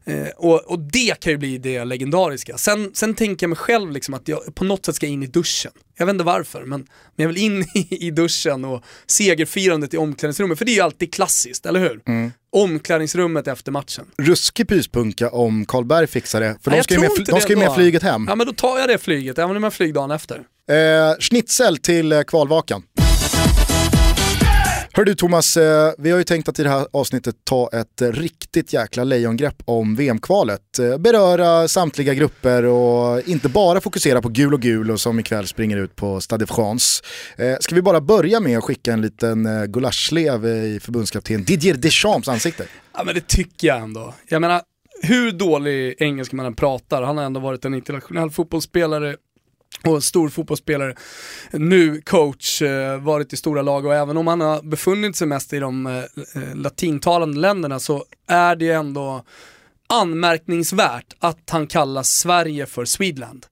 Eh, och, och det kan ju bli det legendariska. Sen, sen tänker jag mig själv liksom att jag på något sätt ska in i duschen. Jag vet inte varför, men, men jag vill in i, i duschen och segerfirandet i omklädningsrummet, för det är ju alltid klassiskt, eller hur? Mm. Omklädningsrummet efter matchen. Ruskig pyspunka om Karlberg fixar det, för Nej, de ska ju med, de ska med flyget hem. Ja men då tar jag det flyget, även om jag flyger dagen efter. Eh, schnitzel till eh, kvalvakan. Hör du Thomas, eh, vi har ju tänkt att i det här avsnittet ta ett riktigt jäkla lejongrepp om VM-kvalet. Eh, beröra samtliga grupper och inte bara fokusera på gul och gul och som ikväll springer ut på Stade de France. Eh, ska vi bara börja med att skicka en liten gulaschlev i förbundskapten Didier Deschamps ansikte? Ja men det tycker jag ändå. Jag menar, hur dålig engelska man än pratar, han har ändå varit en internationell fotbollsspelare och stor fotbollsspelare. Nu coach, eh, varit i stora lag och även om han har befunnit sig mest i de eh, eh, latintalande länderna så är det ändå anmärkningsvärt att han kallar Sverige för Swedland.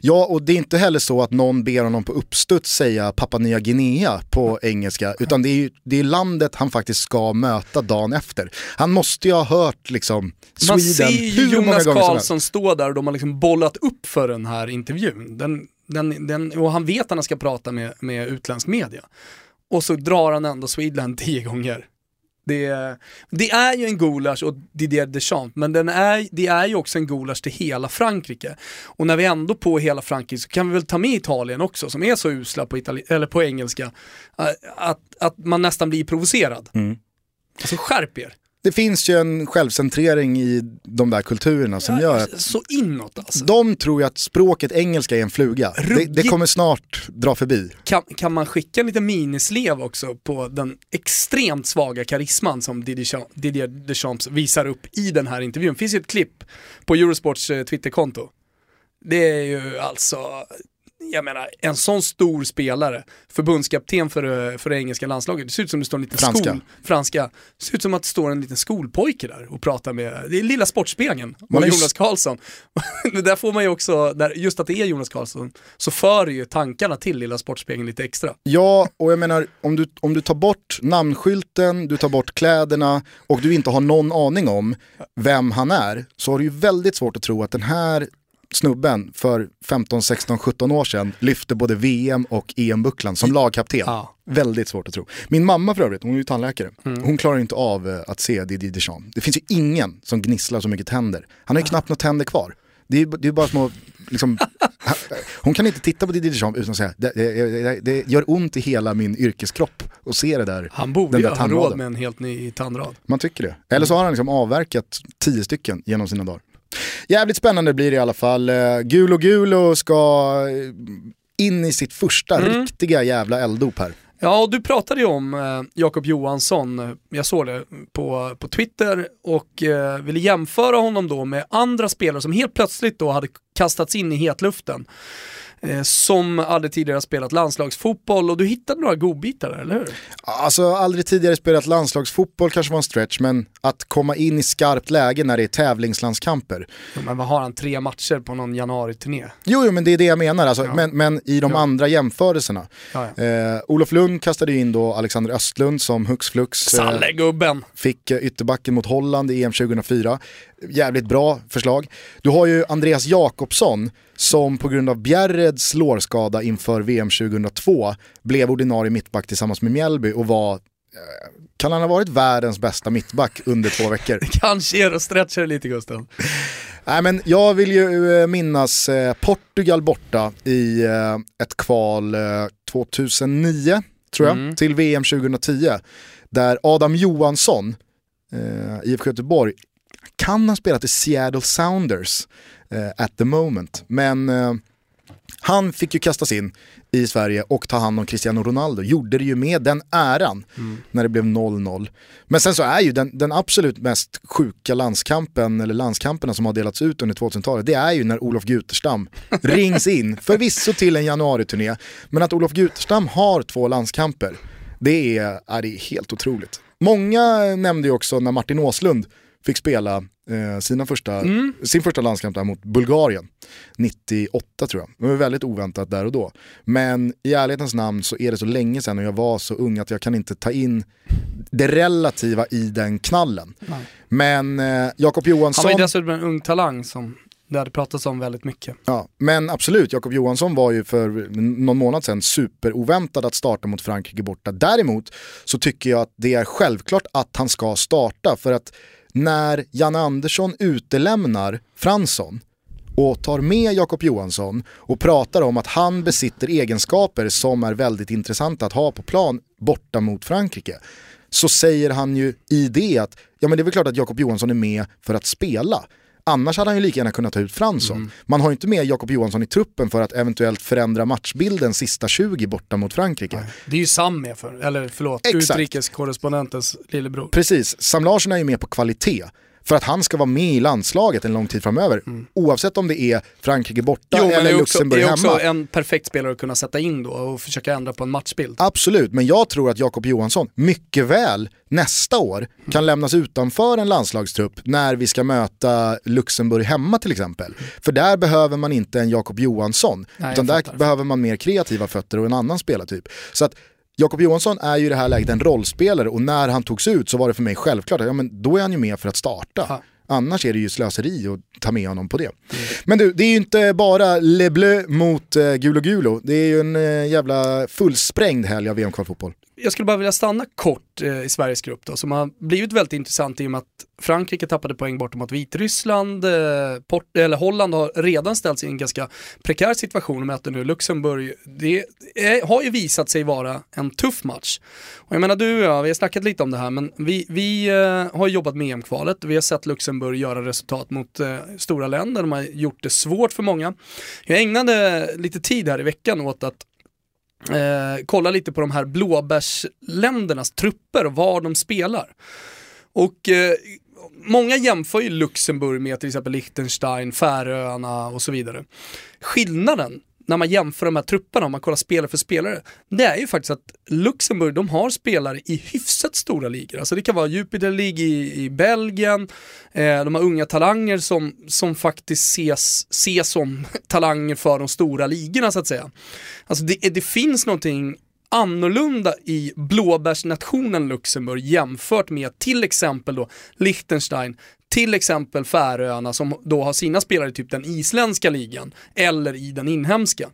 Ja, och det är inte heller så att någon ber honom på uppstuds säga Papua Nya Guinea på engelska, utan det är ju det är landet han faktiskt ska möta dagen efter. Han måste ju ha hört liksom Man Sweden ser ju Jonas. Karlsson stå där och de har liksom bollat upp för den här intervjun. Den, den, den, och han vet att han ska prata med, med utländsk media. Och så drar han ändå Swedland tio gånger. Det, det är ju en gulasch och Didier Deschamps, men den är, det är ju också en gulasch till hela Frankrike. Och när vi ändå på hela Frankrike så kan vi väl ta med Italien också, som är så usla på, itali- eller på engelska, eh, att, att man nästan blir provocerad. Mm. Alltså skärp er. Det finns ju en självcentrering i de där kulturerna som gör att Så inåt alltså. de tror ju att språket engelska är en fluga. Det, det kommer snart dra förbi. kan, kan man skicka en liten minislev också på den extremt svaga karisman som Didier Deschamps- Didier Deschamps visar upp i den här intervjun. Det finns ju ett klipp på Eurosports eh, Twitterkonto. Det är ju alltså, jag menar, en sån stor spelare, förbundskapten för, för det engelska landslaget, det ser ut som det står en liten Franska. skol, franska, det ser ut som att det står en liten skolpojke där och pratar med, det är lilla Sportspegeln Man och har ju Jonas Karlsson. Där får man ju också, där, just att det är Jonas Karlsson, så för ju tankarna till lilla Sportspegeln lite extra. Ja, och jag menar om du, om du tar bort namnskylten, du tar bort kläderna och du inte har någon aning om vem han är så har du ju väldigt svårt att tro att den här snubben för 15, 16, 17 år sedan lyfte både VM och EM-bucklan som lagkapten. Ja. Väldigt svårt att tro. Min mamma för övrigt, hon är ju tandläkare, hon klarar inte av eh, att se Didier Deschamps. Det finns ju ingen som gnisslar så mycket tänder. Han har ju knappt några tänder kvar. Det är, det är bara små, liksom, hon kan inte titta på Didier Deschamps utan att säga, det, det, det, gör ont i hela min yrkeskropp att se det där. Han borde ju ha råd med en helt ny tandrad. Man tycker det. Eller så har han liksom avverkat tio stycken genom sina dagar. Jävligt spännande blir det i alla fall. Eh, Gulo Gulo ska eh, in i sitt första Mm. riktiga jävla elddop här. Ja, och du pratade ju om eh, Jakob Johansson, jag såg det på, på Twitter och eh, ville jämföra honom då med andra spelare som helt plötsligt då hade kastats in i hetluften. Eh, som hade tidigare spelat landslagsfotboll och du hittade några godbitar där, eller hur? Alltså aldrig tidigare spelat landslagsfotboll kanske var en stretch, men att komma in i skarpt läge när det är tävlingslandskamper. Ja, men vad har han, tre matcher på någon januari-turné? Jo, jo men det är det jag menar, alltså, Ja. men, men i de Ja. andra jämförelserna. Ja. Eh, Olof Lund kastade in då Alexander Östlund som hux flux eh, Salle fick eh, ytterbacken mot Holland i EM 2004. Jävligt bra förslag. Du har ju Andreas Jakobsson som på grund av Bjärreds lårskada inför VM 2002 blev ordinarie mittback tillsammans med Mjällby och var, eh, kan han ha varit världens bästa mittback under två veckor? Kanske är det att stretcha det lite Gusten. Nej men jag vill ju eh, minnas eh, Portugal borta i ett kval eh, 2009, tror jag, Mm. till VM 2010. Där Adam Johansson, eh, IFK Göteborg, kan ha spelat i Seattle Sounders eh, at the moment. Men eh, han fick ju kastas in i Sverige och ta hand om Cristiano Ronaldo. Gjorde det ju med den äran när det blev 0-0. Men sen så är ju den, den absolut mest sjuka landskampen, eller landskamperna som har delats ut under 2000-talet, det är ju när Olof Guterstam rings in, förvisso till en januariturné, men att Olof Guterstam har två landskamper, det är, är, det är helt otroligt. Många nämnde ju också när Martin Åslund fick spela eh, sina första, sin första landskamp där mot Bulgarien, 98 tror jag. Det var väldigt oväntat där och då. Men i ärlighetens namn så är det så länge sedan och jag var så ung att jag kan inte ta in det relativa i den knallen. Men eh, Jakob Han Johansson... var ju dessutom en ung talang som det hade pratats om väldigt mycket. Ja, men absolut, Jakob Johansson var ju för någon månad sedan superoväntad att starta mot Frankrike borta. Däremot så tycker jag att det är självklart att han ska starta för att när Janne Andersson utelämnar Fransson och tar med Jakob Johansson och pratar om att han besitter egenskaper som är väldigt intressanta att ha på plan borta mot Frankrike så säger han ju i det att ja men det är väl klart att Jakob Johansson är med för att spela. Annars hade han ju lika gärna kunnat ta ut Fransson. Man har ju inte med Jakob Johansson i truppen för att eventuellt förändra matchbilden sista 20 borta mot Frankrike. Det är ju Sam med för, eller förlåt, Exakt. utrikeskorrespondentens lillebror. Precis, Sam Larsson är ju med på kvalitet. För att han ska vara med i landslaget en lång tid framöver. Oavsett om det är Frankrike borta Jo, det eller är också, Luxemburg det är också hemma. en perfekt spelare att kunna sätta in då och försöka ändra på en matchbild. Absolut, men jag tror att Jakob Johansson mycket väl nästa år kan lämnas utanför en landslagstrupp när vi ska möta Luxemburg hemma till exempel. För där behöver man inte en Jakob Johansson, Nej, utan där behöver man mer kreativa fötter och en annan spelartyp. Så att Jakob Johansson är ju i det här läget en rollspelare och när han togs ut så var det för mig självklart att ja, men då är han ju med för att starta. Ja. Annars är det ju slöseri att ta med honom på det. Men du, det är ju inte bara Le Bleu mot eh, Gulo Gulo. Det är ju en eh, jävla fullsprängd helg av VM-kvalfotboll. Jag skulle bara vilja stanna kort eh, i Sveriges grupp då, som har blivit väldigt intressant i och med att Frankrike tappade poäng bort mot Vitryssland, eh, Port- eller Holland har redan ställts i en ganska prekär situation och möter nu Luxemburg. Det är, har ju visat sig vara en tuff match. Och jag menar du och jag, vi har snackat lite om det här, men vi, vi eh, har jobbat med EM-kvalet, vi har sett Luxemburg göra resultat mot eh, stora länder, de har gjort det svårt för många. Jag ägnade lite tid här i veckan åt att eh, kolla lite på de här blåbärsländernas trupper och var de spelar. Och eh, många jämför ju Luxemburg med till exempel Liechtenstein, Färöarna och så vidare. Skillnaden när man jämför de här trupperna, om man kollar spelare för spelare, det är ju faktiskt att Luxemburg, de har spelare i hyfsat stora ligor. Alltså det kan vara Jupiter League i, i Belgien, eh, de har unga talanger som, som faktiskt ses, ses som talanger för de stora ligorna så att säga. Alltså det, det finns någonting annorlunda i blåbärsnationen Luxemburg jämfört med till exempel då Liechtenstein, till exempel Färöarna som då har sina spelare i typ den isländska ligan eller i den inhemska.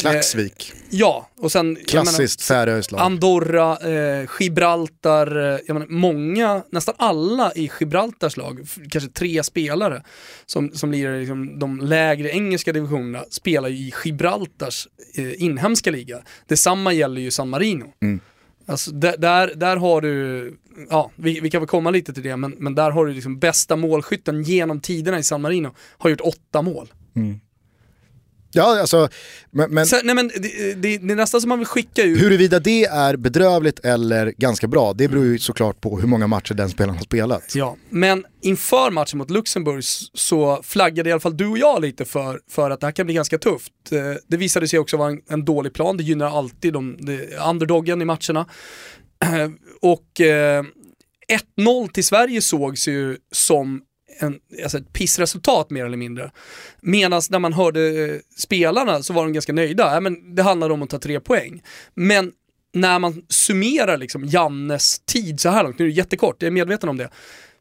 Klaxvik, Ja, och sen... klassiskt färöiskt lag. Andorra, eh, Gibraltar, eh, jag menar, många, nästan alla i Gibraltars lag, kanske tre spelare som, som lirar i liksom, de lägre engelska divisionerna, spelar ju i Gibraltars eh, inhemska liga. Detsamma gäller ju San Marino. Mm. Alltså, där, där, där har du, ja vi, vi kan väl komma lite till det, men, men där har du liksom bästa målskytten genom tiderna i San Marino, har gjort åtta mål. Mm. Ja, alltså, men, men Så, nej men det, det, det är nästan som man vill skicka ut, huruvida det är bedrövligt eller ganska bra, det beror ju såklart på hur många matcher den spelaren har spelat. ja, men inför matchen mot Luxemburg så flaggade i alla fall du och jag lite för, för att det här kan bli ganska tufft. Eh, Det visade sig också vara en, en dålig plan, det gynnar alltid de, de, underdoggen i matcherna. Och eh, 1-0 till Sverige sågs ju som en, alltså ett pissresultat mer eller mindre. Medan när man hörde eh, spelarna så var de ganska nöjda. Ja, men det handlade om att ta tre poäng. Men när man summerar liksom Jannes tid så här långt, nu är det jättekort, jag är medveten om det.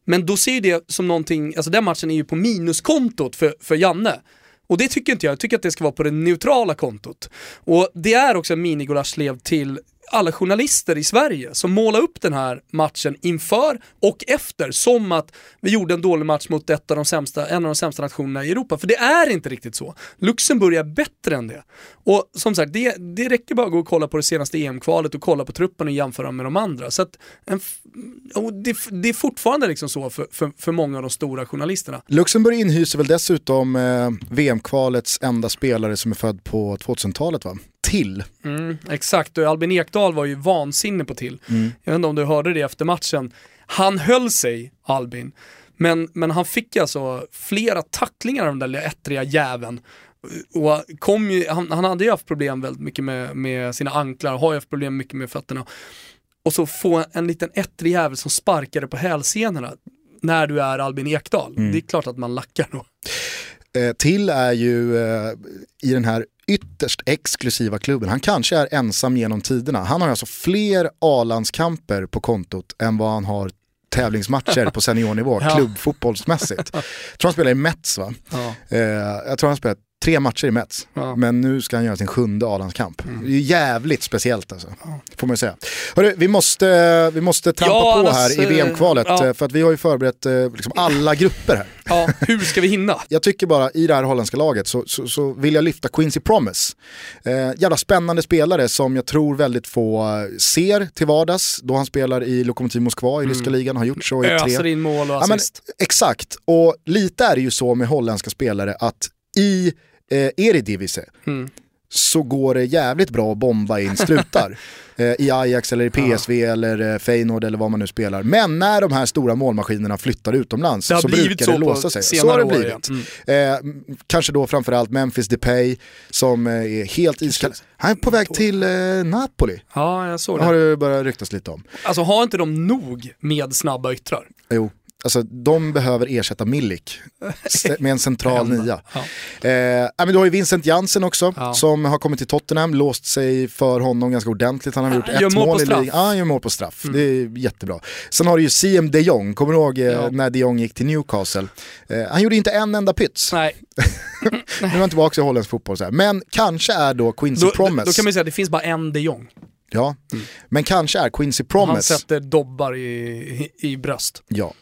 Men då ser ju det som någonting, alltså den matchen är ju på minuskontot för, för Janne. Och det tycker inte jag, jag tycker att det ska vara på det neutrala kontot. Och det är också en minigulaschlev till alla journalister i Sverige som målar upp den här matchen inför och efter som att vi gjorde en dålig match mot ett av de sämsta, en av de sämsta nationerna i Europa. För det är inte riktigt så. Luxemburg är bättre än det. Och som sagt, det, det räcker bara att gå och kolla på det senaste EM-kvalet och kolla på truppen och jämföra med de andra. Så att en, och det, det är fortfarande liksom så för, för, för många av de stora journalisterna. Luxemburg inhyser väl dessutom eh, VM-kvalets enda spelare som är född på 2000-talet va? Till. Mm, exakt, och Albin Ekdal var ju vansinnig på till. Jag vet inte om du hörde det efter matchen. Han höll sig, Albin, men, men han fick alltså flera tacklingar av den där ettriga jäveln. Och kom ju, han, han hade ju haft problem väldigt mycket med, med sina anklar, har ju haft problem mycket med fötterna. Och så få en liten ettrig jävel som sparkade på hälsenorna när du är Albin Ekdal. Det är klart att man lackar då. Eh, till är ju eh, i den här ytterst exklusiva klubben, han kanske är ensam genom tiderna. Han har alltså fler A-landskamper på kontot än vad han har tävlingsmatcher på seniornivå, Ja. klubbfotbollsmässigt. Jag tror han spelar i Mets va? Ja. Eh, jag tror han har spelat tre matcher i Mets, Ja. Mm. men nu ska han göra sin sjunde A-landskamp. Det är jävligt speciellt alltså, får man ju säga. Hörru, vi, måste, vi måste trampa Ja, på här i eh, VM-kvalet, ja. eh, för att vi har ju förberett eh, liksom alla grupper här. ja, hur ska vi hinna? Jag tycker bara i det här holländska laget så, så, så vill jag lyfta Quincy Promise. Eh, jävla spännande spelare som jag tror väldigt få ser till vardags då han spelar i Lokomotiv Moskva i ryska ligan, har gjort så i Öser tre. in mål och Ja, men, assist. exakt, och lite är det ju så med holländska spelare att i eh, Eredivisie Mm. så går det jävligt bra att bomba in strutar. eh, I Ajax eller i PSV eller eh, Feyenoord eller vad man nu spelar. Men när de här stora målmaskinerna flyttar utomlands så brukar så det låsa sig. Så har det år, blivit. ja. Eh, m- kanske då framförallt Memphis Depay som eh, är helt iskall. Han är på väg till eh, Napoli. Ja, jag såg det. har det börjat ryktas lite om. Alltså har inte de nog med snabba yttrar? Jo, alltså de behöver ersätta Milik med en central nia. Ja. Eh, men du har ju Vincent Jansen också Ja. som har kommit till Tottenham, låst sig för honom ganska ordentligt. Han har gjort ett mål i. Mm. ligan. Ja, han gör mål på straff. Det är jättebra. Sen har du ju CM de Jong, kommer du ihåg eh, när de Jong gick till Newcastle? Eh, han gjorde inte en enda pyts. Nej, Nu är han tillbaka i holländsk fotboll. Så här. Men kanske är då Quincy då, då, Promise. då kan man säga att det finns bara en de Jong. Ja, men kanske är Quincy Han Promise. sätter dobbar i, i, i bröst. Ja.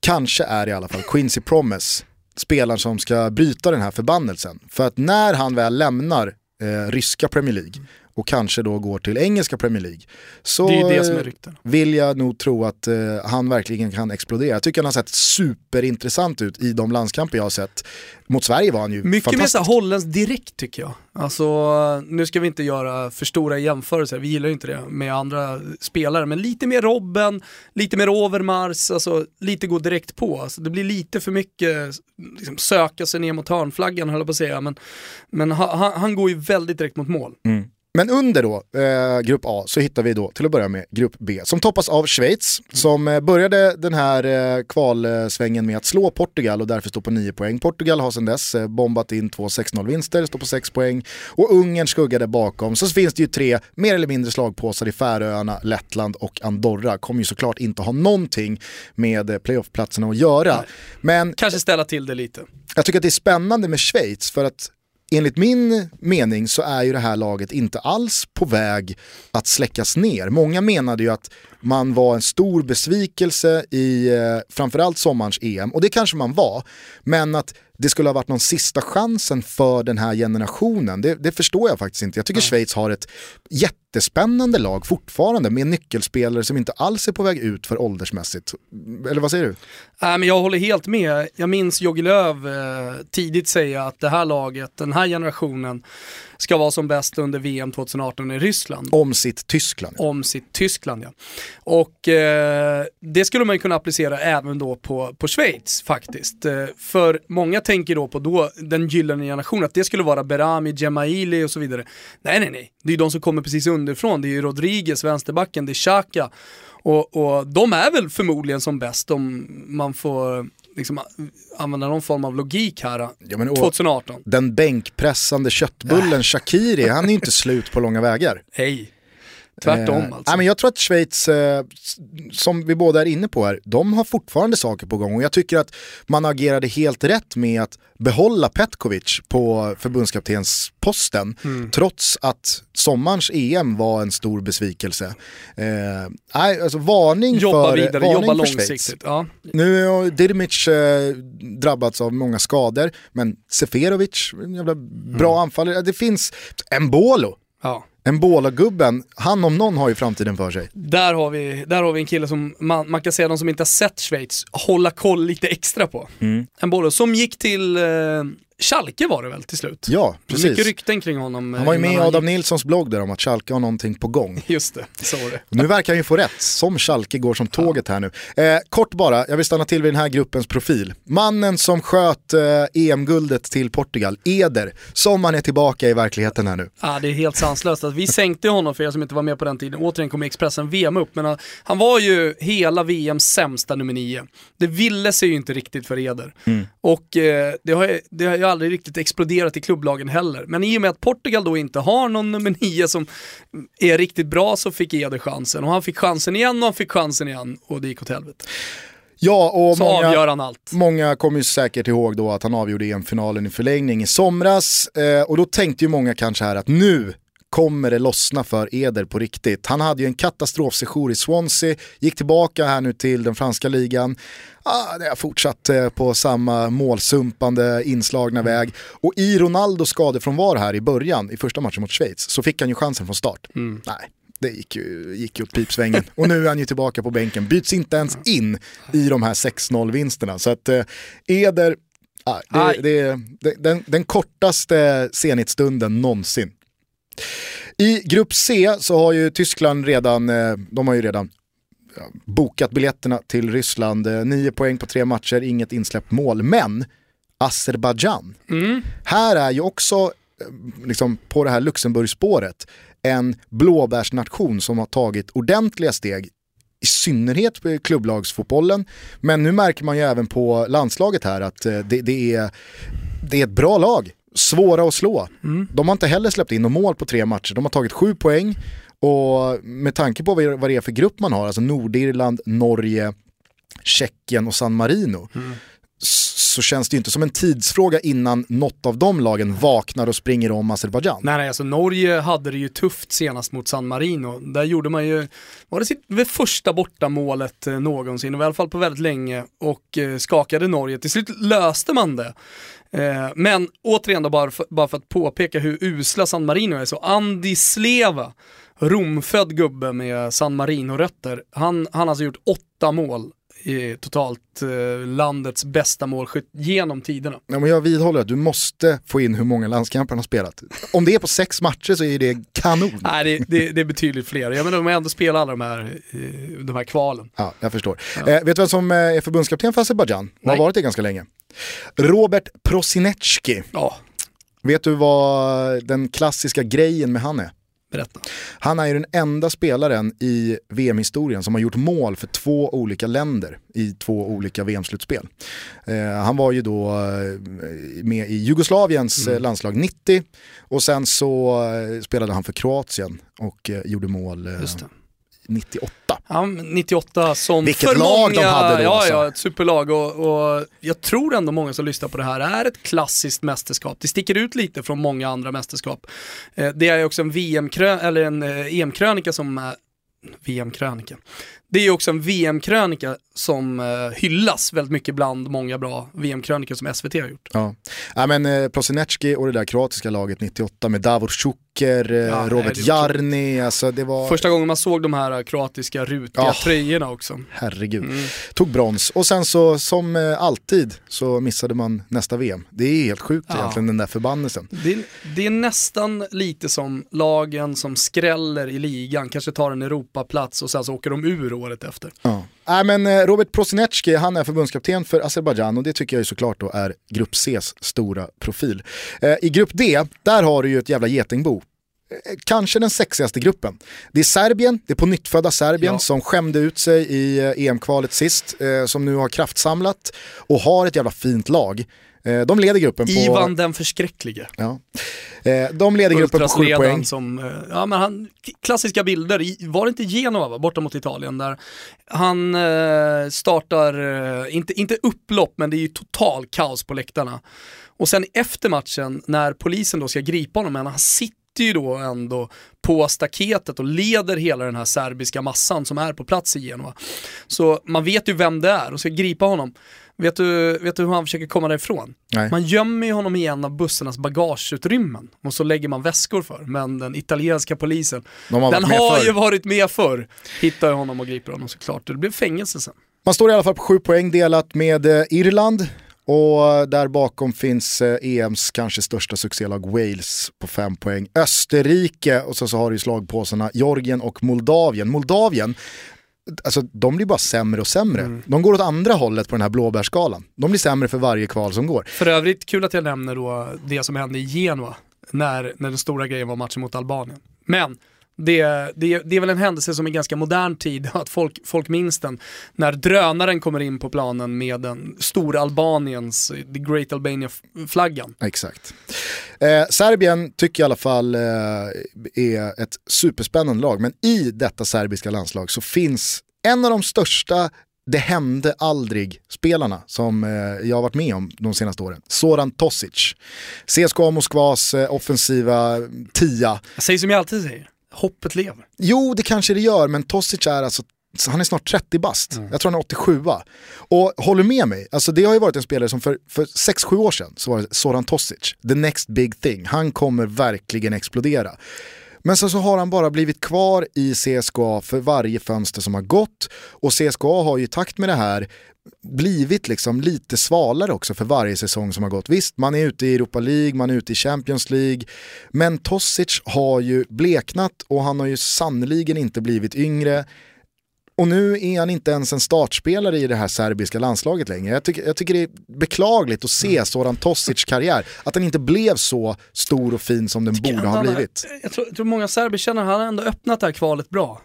Kanske är i alla fall Quincy Promise spelaren som ska bryta den här förbannelsen. För att när han väl lämnar eh, ryska Premier League och kanske då går till engelska Premier League så Det är det som är rykten. vill jag nog tro att eh, han verkligen kan explodera. Jag tycker han har sett superintressant ut i de landskamper jag har sett. Mot Sverige var han ju Mycket mer fantastisk. så här holländskt direkt tycker jag. Alltså, nu ska vi inte göra för stora jämförelser, vi gillar ju inte det med andra spelare, men lite mer Robben, lite mer Overmars, alltså lite gå direkt på. Alltså, det blir lite för mycket liksom, söka sig ner mot hörnflaggan höll jag på att säga, men, men han, han- han går ju väldigt direkt mot mål. Men under då, eh, grupp A, så hittar vi då till att börja med grupp B som toppas av Schweiz som eh, började den här eh, kvalsvängen med att slå Portugal och därför står på 9 poäng. Portugal har sedan dess eh, bombat in två 6-0 vinster, står på 6 poäng och Ungern skuggade bakom. Så finns det ju tre mer eller mindre slagpåsar i Färöarna, Lettland och Andorra. Kommer ju såklart inte ha någonting med eh, playoffplatserna att göra. Men Kanske ställa till det lite. jag tycker att det är spännande med Schweiz för att enligt min mening så är ju det här laget inte alls på väg att släckas ner. Många menade ju att man var en stor besvikelse i eh, framförallt sommarens EM, och det kanske man var, men att det skulle ha varit någon sista chansen för den här generationen, det, det förstår jag faktiskt inte. Jag tycker Schweiz har ett jättespännande lag fortfarande med nyckelspelare som inte alls är på väg ut för åldersmässigt. Eller vad säger du? Nej, men jag håller helt med. Jag minns Jogi Löw eh, tidigt säga att det här laget, den här generationen, ska vara som bäst under VM 2018 i Ryssland. Om sitt Tyskland. Om sitt Tyskland ja. Och eh, det skulle man ju kunna applicera även då på, på Schweiz faktiskt. Eh, för många tänker då på då den gyllene generationen, att det skulle vara Berami, Gemaili och så vidare. Nej, nej, nej. Det är ju de som kommer precis underifrån. Det är ju Rodriguez, vänsterbacken, det är Xhaka. Och, och de är väl förmodligen som bäst om man får liksom, använda någon form av logik här. Ja, men, och 2018. Den bänkpressande köttbullen Shakiri, han är ju inte slut på långa vägar. Hej. Tvärtom Eh, alltså. nej, men jag tror att Schweiz, eh, som vi båda är inne på här, de har fortfarande saker på gång och jag tycker att man agerade helt rätt med att behålla Petkovic på förbundskaptensposten Mm. trots att sommarens EM var en stor besvikelse. Eh, nej, alltså varning Jobba för, vidare, varning jobba för Schweiz. långsiktigt. Ja. Nu har Dirimic eh, drabbats av många skador, men Seferovic, jävla bra Mm. anfallare. Det finns Mbolo, Ja. Mbola-gubben, han om någon har ju framtiden för sig. Där har, vi, där har vi en kille som man, man kan säga, de som inte har sett Schweiz, hålla koll lite extra på. Mm. En boll som gick till eh, Schalke var det väl till slut? Ja, Mycket precis. rykten kring honom. Han var ju eh, med i Adam gick. Nilssons blogg där om att Schalke har någonting på gång. Just det, så var det. Nu verkar han ju få rätt, som Schalke går som tåget här nu. Eh, kort bara, jag vill stanna till vid den här gruppens profil. Mannen som sköt eh, EM-guldet till Portugal, Eder, som han är tillbaka i verkligheten här nu. Ja, det är helt sanslöst. Att vi sänkte honom för er som inte var med på den tiden. Återigen kommer Expressen VM upp, men han, han var ju hela VMs sämsta nummer nio. Det ville sig ju inte riktigt för Eder. Och eh, det, har, det har ju aldrig riktigt exploderat i klubblagen heller. Men i och med att Portugal då inte har någon nummer nio som är riktigt bra så fick Eder chansen. Och han fick chansen igen och han fick chansen igen och det gick åt helvete. Ja, och Så många... avgör han allt. Många kommer ju säkert ihåg då att han avgjorde EM-finalen i förlängning i somras eh, och då tänkte ju många kanske här att nu kommer det lossna för Eder på riktigt. Han hade ju en katastrofsejour i Swansea, gick tillbaka här nu till den franska ligan. Ah, det har fortsatt eh, på samma målsumpande inslagna väg. Och i Ronaldos skadefrånvaro här i början, i första matchen mot Schweiz, så fick han ju chansen från start. Nej, det gick ju, gick ju åt pipsvängen. Och nu är han ju tillbaka på bänken, byts inte ens in i de här 6-0 vinsterna. Så att eh, Eder, ah, det, det, det, den, den kortaste Zenit-stunden någonsin. I grupp C så har ju Tyskland redan, eh, de har ju redan bokat biljetterna till Ryssland. Eh, Nio poäng på tre matcher, inget insläppt mål. Men Azerbajdzjan, här är ju också eh, liksom, på det här Luxemburgspåret en blåbärsnation som har tagit ordentliga steg i synnerhet på klubblagsfotbollen. Men nu märker man ju även på landslaget här att det, det, är, det är ett bra lag. Svåra att slå. De har inte heller släppt in något mål på tre matcher. De har tagit sju poäng och med tanke på vad det är för grupp man har, alltså Nordirland, Norge, Tjeckien och San Marino, s- så känns det ju inte som en tidsfråga innan något av de lagen vaknar och springer om Azerbajdzjan. Nej, nej, alltså Norge hade det ju tufft senast mot San Marino. Där gjorde man ju, var det sitt första bortamålet eh, någonsin, och i alla fall på väldigt länge, och eh, skakade Norge. Till slut löste man det. Eh, men återigen då, bara för, bara för att påpeka hur usla San Marino är, så Andi Sleva, Romfödd gubbe med San Marino-rötter, han, han har alltså gjort åtta mål totalt eh, landets bästa målskytt genom tiderna. Ja, men jag vidhåller att du måste få in hur många landskamper han har spelat. Om det är på sex matcher så är det kanon. Nej, det, det, det är betydligt fler. Jag menar, de har ändå spelat alla de här, eh, de här kvalen. Ja, jag förstår. Eh, vet du vem som eh, är förbundskapten för Azerbajdzjan? Och har varit det ganska länge. Robert Prosinecki. Ja, Vet du vad den klassiska grejen med han är? Berätta. Han är ju den enda spelaren i VM-historien som har gjort mål för två olika länder i två olika VM-slutspel. Eh, han var ju då eh, med i Jugoslaviens Mm. eh, landslag 90 och sen så eh, spelade han för Kroatien och gjorde mål. 98. Ja, men 98 som Vilket för lag de många, hade då, Ja, alltså. ja, ett superlag och, och jag tror ändå många som lyssnar på det här är ett klassiskt mästerskap. Det sticker ut lite från många andra mästerskap. Eh, det är också en VM eller en eh, EM-krönika som är VM-krönika. Det är också en VM-krönika som eh, hyllas väldigt mycket bland många bra VM-krönikor som SVT har gjort. Ja, ja men eh, Prosinecki och det där kroatiska laget 98 med Davor Šuker, eh, Ja, nej, Robert är Jarni, alltså det var... Första gången man såg de här kroatiska rutiga Ja. tröjorna också. Herregud. Mm. Tog brons och sen så som eh, alltid så missade man nästa VM. Det är helt sjukt Ja. egentligen den där förbannelsen. Det, det är nästan lite som lagen som skräller i ligan, kanske tar en Europaplats och sen så åker de ur året efter. Ja. Nej, men eh, Robert Prosinecki, han är förbundskapten för Azerbajdzjan och det tycker jag ju såklart då är Grupp Cs stora profil. Eh, I Grupp D, där har du ju ett jävla getingbo. Eh, Kanske den sexigaste gruppen. Det är Serbien, det är på nyttfödda Serbien Ja. som skämde ut sig i EM-kvalet sist, eh, som nu har kraftsamlat och har ett jävla fint lag. Eh, de leder gruppen på... Ivan den förskräcklige. Ja. Eh, de leder gruppen på sju poäng. Som, eh, ja men han, klassiska bilder, var det inte Genova va, borta mot Italien där han startar, inte, inte upplopp men det är ju total kaos på läktarna. Och sen efter matchen när polisen då ska gripa honom, men han sitter ju då ändå på staketet och leder hela den här serbiska massan som är på plats i Genova. Så man vet ju vem det är och ska gripa honom. Vet du, vet du hur han försöker komma därifrån? Nej. Man gömmer ju honom i en av bussarnas bagageutrymmen och så lägger man väskor för. Men den italienska polisen, De har den har förr. ju varit med förr. Hittar honom och griper honom såklart. Det blev fängelse sen. Man står i alla fall på sju poäng delat med eh, Irland och där bakom finns eh, EMs kanske största succélag Wales på fem poäng. Österrike och så, så har du slagpåsarna Georgien och Moldavien. Moldavien, alltså de blir bara sämre och sämre. De går åt andra hållet på den här blåbärsskalan. De blir sämre för varje kval som går. För övrigt, kul att jag nämner då det som hände i Genua när, när den stora grejen var matchen mot Albanien. Men det, det, det är väl en händelse som i ganska modern tid, att folk, folk minns den, när drönaren kommer in på planen med den stora Albaniens, the Great Albania-flaggan. Exakt. Eh, Serbien tycker jag i alla fall eh, är ett superspännande lag, men i detta serbiska landslag så finns en av de största det hände aldrig-spelarna som eh, jag har varit med om de senaste åren. Soran Tosic. CSKA Moskvas eh, offensiva tia. Jag säger som jag alltid säger, hoppet lever. Jo, det kanske det gör, men Tosic är alltså så han är snart 30 bast. Jag tror han är 87 Och håller med mig, alltså det har ju varit en spelare som för, för 6-7 år sedan så var det Soran Tosic, the next big thing. Han kommer verkligen explodera. Men sen så har han bara blivit kvar i CSKA för varje fönster som har gått och CSKA har ju i takt med det här blivit liksom lite svalare också för varje säsong som har gått. Visst, man är ute i Europa League, man är ute i Champions League, men Tosic har ju bleknat och han har ju sannoliken inte blivit yngre. Och nu är han inte ens en startspelare i det här serbiska landslaget längre. Jag tycker, jag tycker det är beklagligt att se Soran Tosic karriär, att den inte blev så stor och fin som den borde ha Han blivit. Jag tror, jag tror många serber känner att han ändå öppnat det här kvalet bra.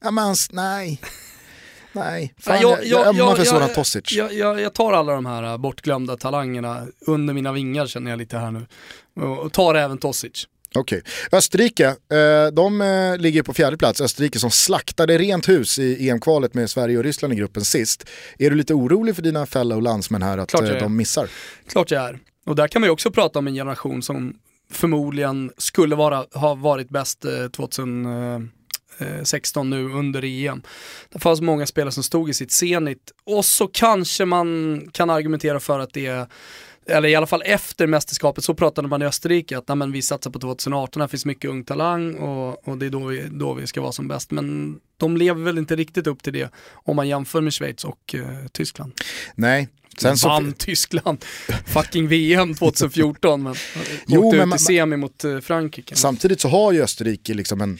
Ja, men, nej. Nej, fan, jag, jag, jag, jag, för sådana Tosic. Jag, jag, jag, tar alla de här äh, bortglömda talangerna under mina vingar känner jag lite här nu. Och tar även Tosic. Okej. Okay. Österrike, eh, de eh, ligger på fjärde plats. Österrike som slaktade rent hus i EM-kvalet med Sverige och Ryssland i gruppen sist. Är du lite orolig för dina fellow landsmän här att eh, de missar? Klart jag är. Och där kan man ju också prata om en generation som förmodligen skulle vara, ha varit bäst 2000 Eh, 16 nu under EM. Det fanns många spelare som stod i sitt senit och så kanske man kan argumentera för att det är eller i alla fall efter mästerskapet, så pratade man i Österrike att nej, men vi satsar på 2018, här finns mycket ung talang och, och det är då vi, då vi ska vara som bäst. Men de lever väl inte riktigt upp till det om man jämför med Schweiz och eh, Tyskland. Nej, Sen så... Vann Tyskland, fucking VM 2014, men åkte ut i semi mot eh, Frankrike. Samtidigt så har ju Österrike liksom en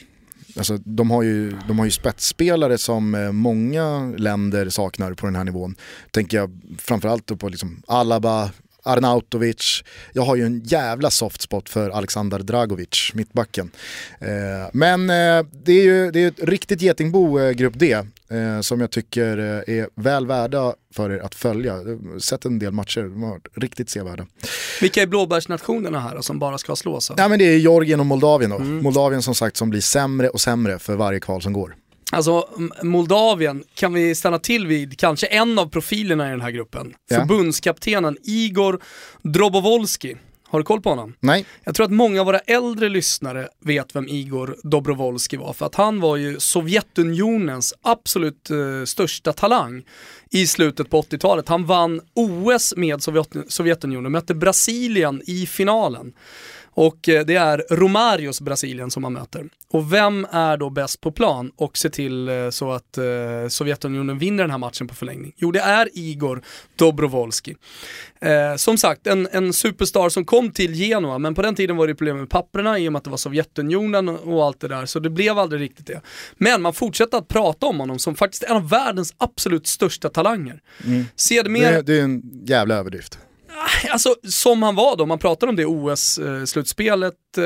Alltså, de, har ju, de har ju spetsspelare som eh, många länder saknar på den här nivån. Tänker jag framförallt på liksom Alaba, Arnautovic. Jag har ju en jävla soft spot för Alexander Dragovic, mittbacken. Eh, men eh, det är ju det är ett riktigt getingbo, eh, grupp D, eh, som jag tycker eh, är väl värda för er att följa. Sett en del matcher, de har varit riktigt sevärda. Vilka är blåbärsnationerna här då, som bara ska slås? Ja men det är Georgien och Moldavien då. Moldavien som sagt som blir sämre och sämre för varje kval som går. Alltså Moldavien kan vi stanna till vid kanske en av profilerna i den här gruppen. Ja. Förbundskaptenen Igor Drobovolski. Har du koll på honom? Nej, Jag tror att många av våra äldre lyssnare vet vem Igor Dobrovolski var, för att han var ju Sovjetunionens absolut eh, största talang i slutet på 80-talet. Han vann OS med Sovjet Sovjetunionen, mötte Brasilien i finalen. Och eh, det är Romarios Brasilien som man möter. Och vem är då bäst på plan och ser till eh, så att eh, Sovjetunionen vinner den här matchen på förlängning? Jo, det är Igor Dobrovolski. Eh, som sagt, en, en superstar som kom till Genoa, men på den tiden var det problem med papperna i och med att det var Sovjetunionen och allt det där, så det blev aldrig riktigt det. Men man fortsätter att prata om honom som faktiskt en av världens absolut största talanger. Sedermera det, det är en jävla överdrift alltså som han var då, man pratar om det OS-slutspelet, eh,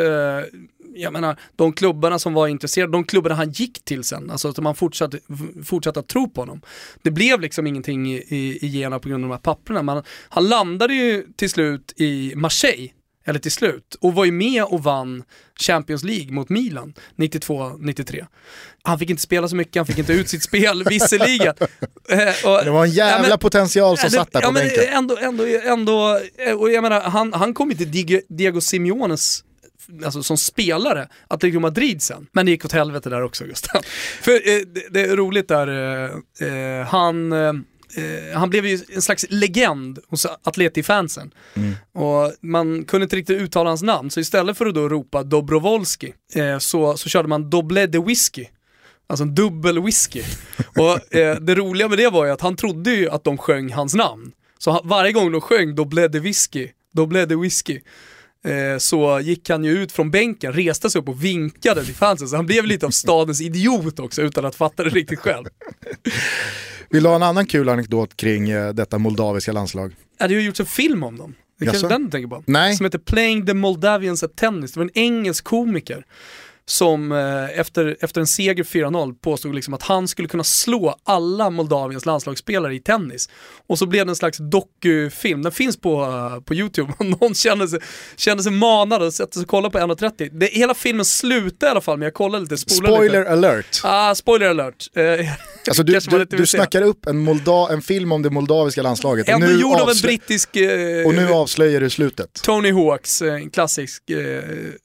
jag menar de klubbarna som var intresserade, de klubbarna han gick till sen, alltså att man fortsatte, fortsatte att tro på honom. Det blev liksom ingenting i, i, i på grund av de här papperna, men han landade ju till slut i Marseille, eller till slut, och var ju med och vann Champions League mot Milan 92-93. Han fick inte spela så mycket, han fick inte ut sitt spel, visserligen. Eh, och- Det var en jävla Ja, men- potential som det- satt där ja, på men bänken. Ändå, ändå, ändå, eh, och jag menar, han, han kom ju till Diego, Simeones Alltså som spelare, Atletico Madrid sen. Men det gick åt helvete där också Gustav. För eh, det, det är roligt där, eh, eh, han, eh, han blev ju en slags legend hos Atleti-fansen. Och man kunde inte riktigt uttala hans namn, så istället för att då ropa Dobrovolski eh, så, så körde man Doble de Whisky. Alltså en dubbel whisky. Och eh, det roliga med det var ju att han trodde ju att de sjöng hans namn. Så han, varje gång de sjöng då blev det whisky, då blev det whisky. Eh, så gick han ju ut från bänken, reste sig upp och vinkade till fansen. Så han blev lite av stadens idiot också utan att fatta det riktigt själv. Vill du ha en annan kul anekdot kring eh, detta moldaviska landslag? Ja, det har ju gjorts en film om dem. Det är kanske den du tänker på? Nej. Som heter Playing the Moldavians at Tennis. Det var en engelsk komiker som eh, efter, efter en seger 4-0 påstod liksom att han skulle kunna slå alla Moldaviens landslagsspelare i tennis. Och så blev det en slags dokufilm, den finns på, eh, på YouTube om någon känner sig, känner sig manad att sätta sig och kolla på 1.30. Det, hela filmen slutar i alla fall, men jag kollade lite, Spoiler lite. alert. Ah, spoiler alert. Eh, Alltså du, du, du snackar upp en, Molda, en film om det moldaviska landslaget och Ändå nu, gjord av en brittisk... Eh, och nu avslöjar du slutet. Tony Hawks, eh, en klassisk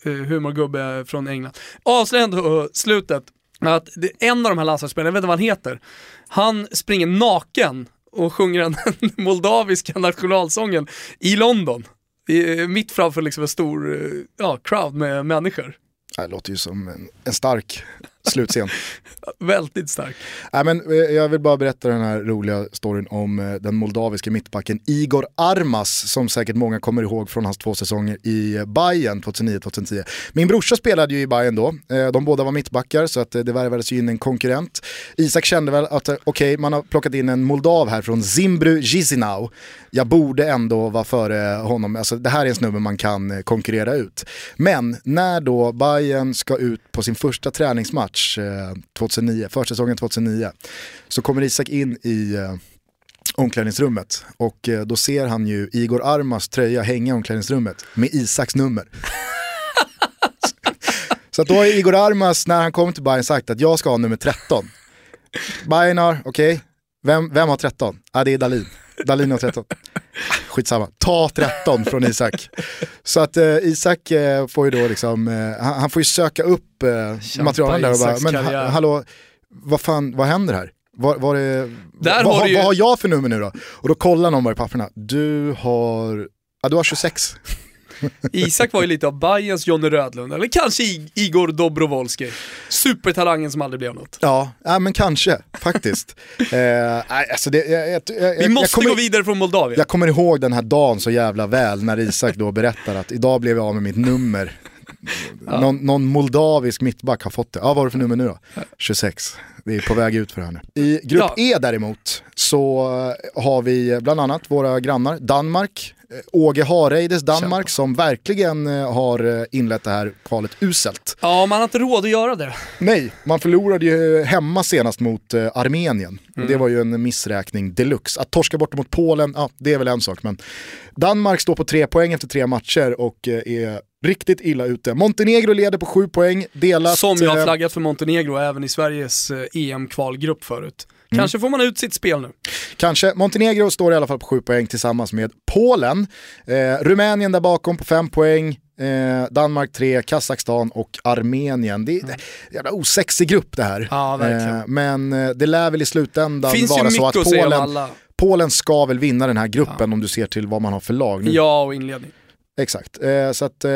humorgubbe från England. Avslöjar ändå eh, slutet att det, en av de här landslagsspelarna, jag vet inte vad han heter, han springer naken och sjunger den moldaviska nationalsången i London. I, eh, mitt framför liksom en stor eh, ja, crowd med människor. Det låter ju som en, en stark slutscen. Väldigt stark. Nej, men, eh, jag vill bara berätta den här roliga storyn om eh, den moldaviska mittbacken Igor Armas som säkert många kommer ihåg från hans två säsonger i eh, Bayern 2009-2010. Min brorsa spelade ju i Bayern då, de båda var mittbackar så att det värvades ju in en konkurrent. Isak kände väl att okej, man har plockat in en moldav här från Zimbru Chisinau. Jag borde ändå vara före honom, alltså, det här är en snubbe man kan konkurrera ut. Men när då Bayern ska ut på sin första träningsmatch eh, 2009, försäsongen 2009, så kommer Isak in i eh, omklädningsrummet och eh, då ser han ju Igor Armas tröja hänga i omklädningsrummet med Isaks nummer. så då har Igor Armas när han kom till Bayern sagt att jag ska ha nummer 13. Bayern har, okej, vem, vem har 13? Ja det är Dalin. Dalin har 13. Ah, Skitsamma, ta 13 från Isak. Så att eh, Isak eh, får ju då liksom, eh, han, han får ju söka upp eh, materialen där och bara, men ha, karriär." hallå, vad fan, vad händer här? Var, var är, Där vad, har ju- vad har jag för nummer nu då? Och då kollar någon bara i papperna, du har, ja du har 26. Isak var ju lite av Bayerns Johnny Rödlund, eller kanske Igor Dobrovolski. Supertalangen som aldrig blev något. Ja, ja men kanske faktiskt. eh, alltså det, jag, jag, jag, Vi måste kommer, gå vidare från Moldavien. Jag kommer ihåg den här dagen så jävla väl när Isak då berättar att idag blev jag av med mitt nummer. Någon, någon moldavisk mittback har fått det. Ja, vad har du för nummer nu då? 26. Vi är på väg ut för det här nu. I grupp Ja. E däremot så har vi bland annat våra grannar Danmark. Eh, Åge Hareides Danmark som verkligen eh, har eh, inlett det här kvalet uselt. Ja, man har inte råd att göra det. Nej, man förlorade ju hemma senast mot Armenien. Mm. Det var ju en missräkning deluxe. Att torska bort mot Polen, ja det är väl en sak. Men Danmark står på tre poäng efter tre matcher och är riktigt illa ute. Montenegro leder på sju poäng, delat... Som jag har flaggat för Montenegro även i Sveriges EM-kvalgrupp förut. Kanske får man ut sitt spel nu. Kanske. Montenegro står i alla fall på 7 poäng tillsammans med Polen. Eh, Rumänien där bakom på 5 poäng. Eh, Danmark 3, Kazakstan och Armenien. Det är en jävla osexig grupp det här. Ja. Eh, men eh, det lär väl i slutändan Finns vara så att Polen. Polen ska väl vinna den här gruppen om du ser till vad man har för lag nu. Ja, och inledning. Exakt, eh, så att, eh,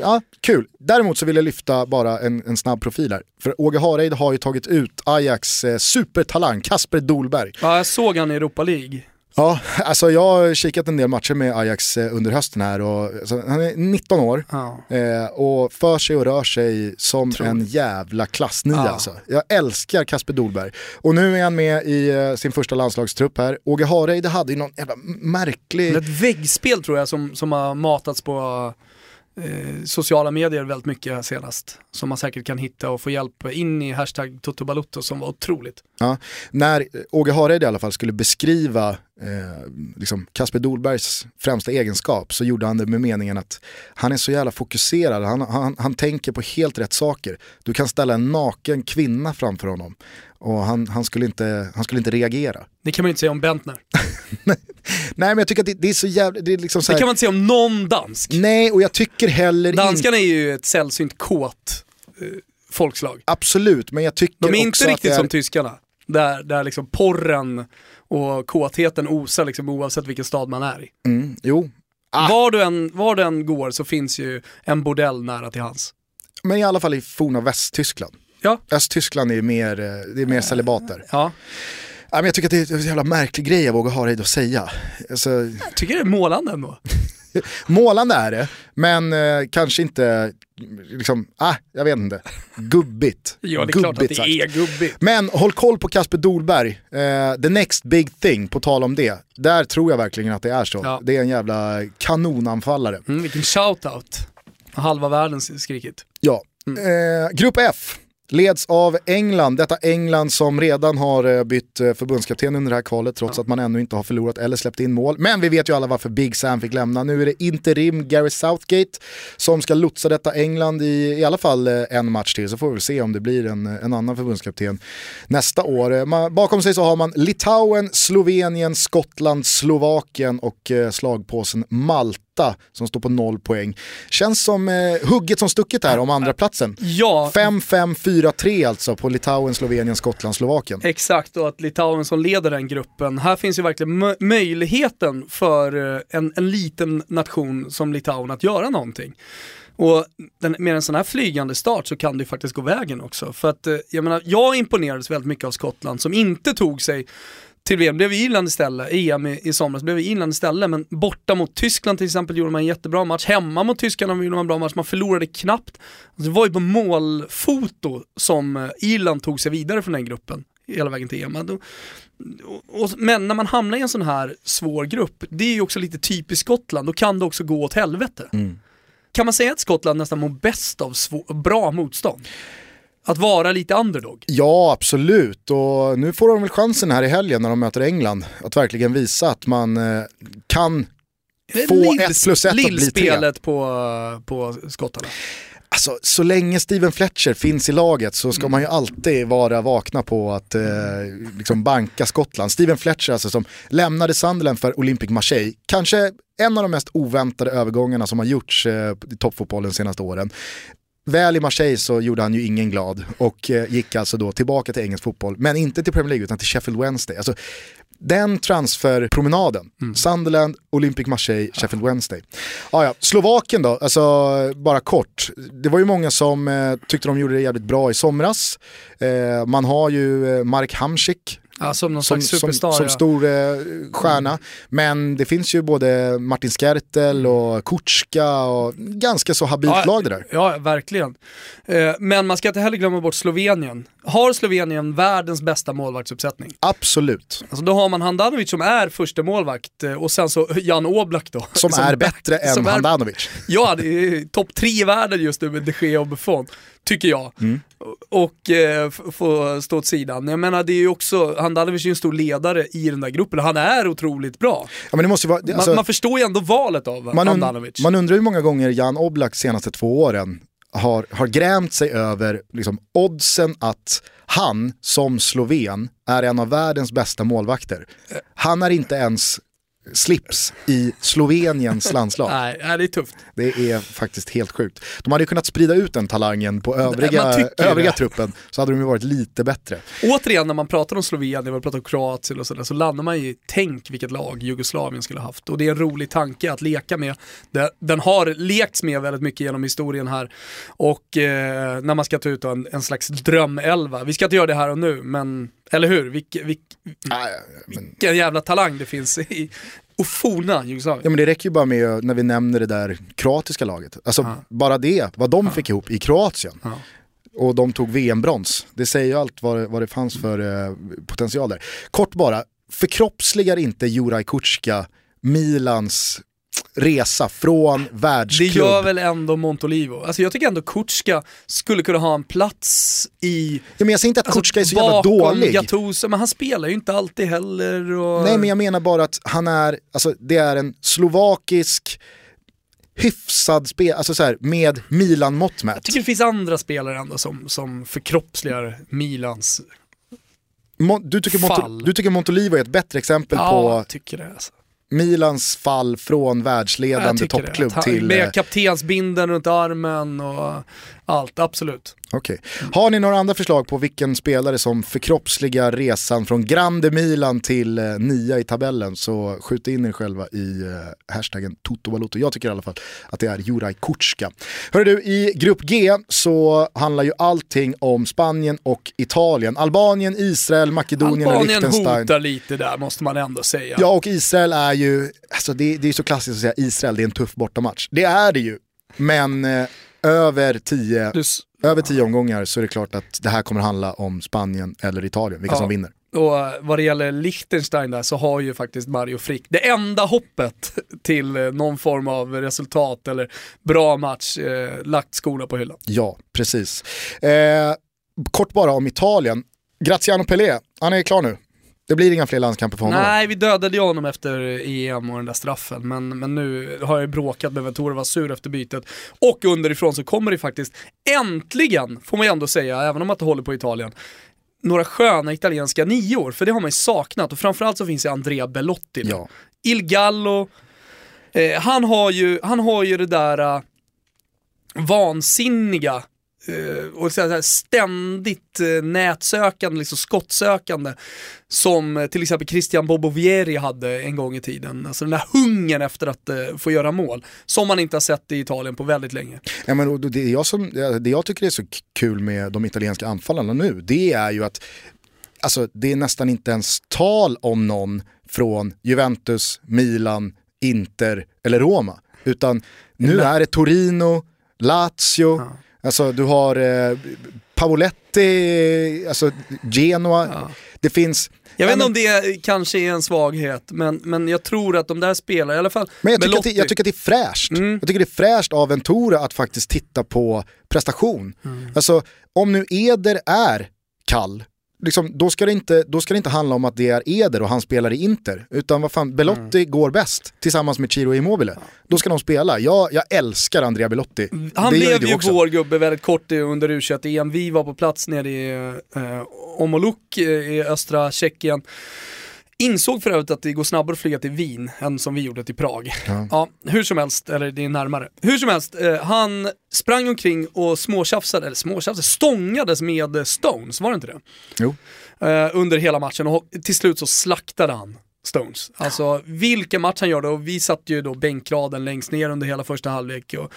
ja, kul. Däremot så vill jag lyfta bara en, en snabb profil här. För Åge Hareid har ju tagit ut Ajax eh, supertalang Kasper Dolberg. Ja, jag såg han i Europa League. Ja, alltså jag har kikat en del matcher med Ajax eh, under hösten här och alltså, han är 19 år Ja. eh, och för sig och rör sig som en jävla klassnia Ja. alltså. Jag älskar Kasper Dolberg. Och nu är han med i eh, sin första landslagstrupp här. Åge Hareide hade ju någon jävla märklig... Ett väggspel tror jag som, som har matats på eh, sociala medier väldigt mycket senast. Som man säkert kan hitta och få hjälp in i hashtag Toto Balutto som var otroligt. Ja, när Åge Hareide i alla fall skulle beskriva eh, liksom Kasper Dolbergs främsta egenskap så gjorde han det med meningen att han är så jävla fokuserad, han, han, han tänker på helt rätt saker. Du kan ställa en naken kvinna framför honom och han, han, skulle, inte, han skulle inte reagera. Det kan man ju inte säga om Bentner. Nej men jag tycker att det, det är så jävla, det är liksom så Det här, kan man inte säga om någon dansk. Nej och jag tycker heller Danskarna är ju ett sällsynt kåt eh, folkslag. absolut men jag tycker De är också inte att riktigt det är, som tyskarna. Där, där liksom porren och kåtheten osar liksom oavsett vilken stad man är i. mm, Jo, Ah. Var, du än, var du än går så finns ju en bordell nära till hans. men i alla fall i forna Västtyskland. Ja. Östtyskland är mer, eh, det är mer celibater. Ja, Ja, men jag tycker att det är en jävla märklig grej jag vågar ha dig att säga. Alltså, jag tycker det är målande ändå. målande är det, men eh, kanske inte, liksom, ah, jag vet inte, gubbigt. Ja, det är klart att Gubbigt det sagt. är gubbigt. Men håll koll på Kasper Dolberg, eh, the next big thing, på tal om det. Där tror jag verkligen att det är så. Ja. Det är en jävla kanonanfallare. Mm, vilken shoutout. Halva världen skrikit. Ja. Eh, grupp F leds av England, detta England som redan har eh, bytt eh, förbundskapten under det här kvalet trots att man ännu inte har förlorat eller släppt in mål. Men vi vet ju alla varför Big Sam fick lämna. Nu är det interim Gary Southgate som ska lotsa detta England i i alla fall eh, en match till så får vi se om det blir en, en annan förbundskapten nästa år. Man, bakom sig så har man Litauen, Slovenien, Skottland, Slovakien och slagpåsen Malta som står på noll poäng. Känns som eh, hugget som stucket här om andra platsen. Ja, 5-5-4-3 alltså på Litauen, Slovenien, Skottland, Slovakien. Exakt, och att Litauen som leder den gruppen. Här finns ju verkligen mö- möjligheten för eh, en, en liten nation som Litauen att göra någonting. Och den, med en sån här flygande start så kan det ju faktiskt gå vägen också. För att eh, jag menar, jag imponerades väldigt mycket av Skottland som inte tog sig till VM, blev Irland istället, EM i, i somras blev Irland istället, men borta mot Tyskland till exempel gjorde man en jättebra match, hemma mot tyskarna gjorde man en bra match, man förlorade knappt. Alltså, det var ju på målfoto som eh, Irland tog sig vidare från den gruppen hela vägen till EM. Men när man hamnar i en sån här svår grupp, det är ju också lite typiskt Skottland, då kan det också gå åt helvete. Kan man säga att Skottland nästan mår bäst av svå- bra motstånd? Att vara lite underdog? Ja, absolut. Och nu får de väl chansen här i helgen när de möter England att verkligen visa att man eh, kan få Lill- ett plus ett att bli tre. Lillspelet på, på skottarna. Alltså, så länge Steven Fletcher finns i laget så ska man ju alltid vara vakna på att eh, liksom banka Skottland. Steven Fletcher alltså som lämnade Sunderland för Olympic Marseille, kanske en av de mest oväntade övergångarna som har gjorts eh, i toppfotbollen de senaste åren. Väl i Marseille så gjorde han ju ingen glad och eh, gick alltså då tillbaka till engelsk fotboll, men inte till Premier League utan till Sheffield Wednesday. Alltså, den transferpromenaden, Sunderland, Olympic Marseille, Sheffield Wednesday. Ah, ja. Slovakien då, alltså bara kort. Det var ju många som eh, tyckte de gjorde det jävligt bra i somras. Eh, man har ju eh, Marek Hamsik Ja, som någon som, slags som, superstar. som ja. stor eh, stjärna. Men det finns ju både Martin Skertel och Kutska och ganska så habilt lag det där. Ja, verkligen. Eh, men man ska inte heller glömma bort Slovenien. Har Slovenien världens bästa målvaktsuppsättning? Absolut. Alltså då har man Handanovic som är första målvakt eh, och sen så Jan Oblak då. Som, är bättre än som är- Handanovic. Ja, det är topp tre i världen just nu med de Gea och Buffon, tycker jag. Och eh, få stå åt sidan. Jag menar det är ju också, Handanovic är ju en stor ledare i den där gruppen han är otroligt bra. Ja, men det måste vara, det- Man, alltså, man förstår ju ändå valet av man, Handanovic. man undrar hur många gånger Jan Oblak senaste två åren har, har grämt sig över liksom, oddsen att han som sloven är en av världens bästa målvakter. Han är inte ens slips i Sloveniens landslag. Nej, det är tufft. Det är faktiskt helt sjukt. De hade ju kunnat sprida ut den talangen på övriga, övriga det. truppen så hade de ju varit lite bättre. Återigen när man pratar om Slovenien, man pratar om Kroatien och sådär, så landar man i tänk vilket lag Jugoslavien skulle ha haft. Och det är en rolig tanke att leka med. Den har lekts med väldigt mycket genom historien här. Och eh, när man ska ta ut en, en slags drömelva. Vi ska inte göra det här och nu, men eller hur? Vilk, vilk, vilken jävla talang det finns i och forna Jugoslavien. Ja men det räcker ju bara med när vi nämner det där kroatiska laget. Alltså bara det, vad de fick ihop i Kroatien. Ja. Och de tog VM-brons. Det säger ju allt vad, vad det fanns för eh, potential där. Kort bara, förkroppsligar inte Juraj Kutjka Milans resa från Det världsklubb? gör väl ändå Montolivo. Alltså jag tycker ändå Kutjka skulle kunna ha en plats i... ja, men jag säger inte att Alltså Kutjka är så jävla dålig. Gattuso, men han spelar ju inte alltid heller. Och... Nej men jag menar bara att han är, alltså det är en slovakisk hyfsad spel, alltså så här, med Milan-mått mätt. Jag tycker det finns andra spelare ändå som, som förkroppsligar Milans... Mo- Du tycker, Fall. du tycker Montolivo är ett bättre exempel Ja, på jag tycker det. Alltså. Milans fall från världsledande toppklubb till... eh, Med kaptensbinden runt armen och allt, absolut. Okej. Har ni några andra förslag på vilken spelare som förkroppsligar resan från Grande Milan till eh, nia i tabellen så skjut in er själva i eh, hashtaggen Toto Jag tycker i alla fall att det är Juraj Kutjka. Hörru du, i grupp G så handlar ju allting om Spanien och Italien. Albanien, Israel, Makedonien och Albanien Liechtenstein. hotar lite där måste man ändå säga. Ja och Israel är ju, alltså det, det är så klassiskt att säga Israel, det är en tuff bortamatch. Det är det ju, men eh, över tio s- över tio omgångar så är det klart att det här kommer handla om Spanien eller Italien, vilka Ja. som vinner. och eh, vad det gäller Liechtenstein där så har ju faktiskt Mario Frick det enda hoppet till eh, någon form av resultat eller bra match eh, lagt skorna på hyllan. Ja, precis. Eh, kort bara om Italien. Graziano Pelé, han är klar nu. Det blir inga fler landskamper för honom. Nej, vi dödade ju honom efter EM och den där straffen, men, men nu har jag ju bråkat med Ventura, var sur efter bytet. Och underifrån så kommer det faktiskt, äntligen, får man ju ändå säga, även om man inte håller på Italien, några sköna italienska nior, för det har man ju saknat. Och framförallt så finns ju Andrea Bellotti. Ja. Il Gallo, eh, han, har ju, han har ju det där eh, vansinniga och så här ständigt eh, nätsökande, liksom skottsökande som eh, till exempel Christian Bobovieri hade en gång i tiden. Alltså den där hungern efter att eh, få göra mål, som man inte har sett i Italien på väldigt länge. Ja, men det, jag som, det jag tycker är så kul med de italienska anfallarna nu, det är ju att alltså, det är nästan inte ens tal om någon från Juventus, Milan, Inter eller Roma. Utan nu är det Torino, Lazio, alltså du har eh, Pavoletti, alltså Genoa. Det finns... Jag vet Ja, inte om det kanske är en svaghet, men, men jag tror att de där spelar, i alla fall Men jag tycker, att det, jag tycker att det är fräscht. Mm. Jag tycker det är fräscht av Ventura att faktiskt titta på prestation. Mm. Alltså om nu Eder är kall, liksom, då, ska det inte, då ska det inte handla om att det är Eder och han spelar i Inter. Utan vad fan, Belotti Mm. går bäst tillsammans med Ciro Immobile. Då ska de spela. Jag, jag älskar Andrea Belotti. Han det blev ju också. vår gubbe väldigt kort under u em Vi var på plats nere i eh, Omoluk eh, i östra Tjeckien. Insåg för övrigt att det går snabbare att flyga till Wien än som vi gjorde till Prag. Ja. hur som helst, eller det är närmare. Hur som helst, eh, han sprang omkring och småtjafsade, eller småtjafsade, stångades med Stones, var det inte det? Jo. Eh, under hela matchen och till slut så slaktade han Stones. Alltså vilken match han gjorde och vi satt ju då bänkraden längst ner under hela första halvlek och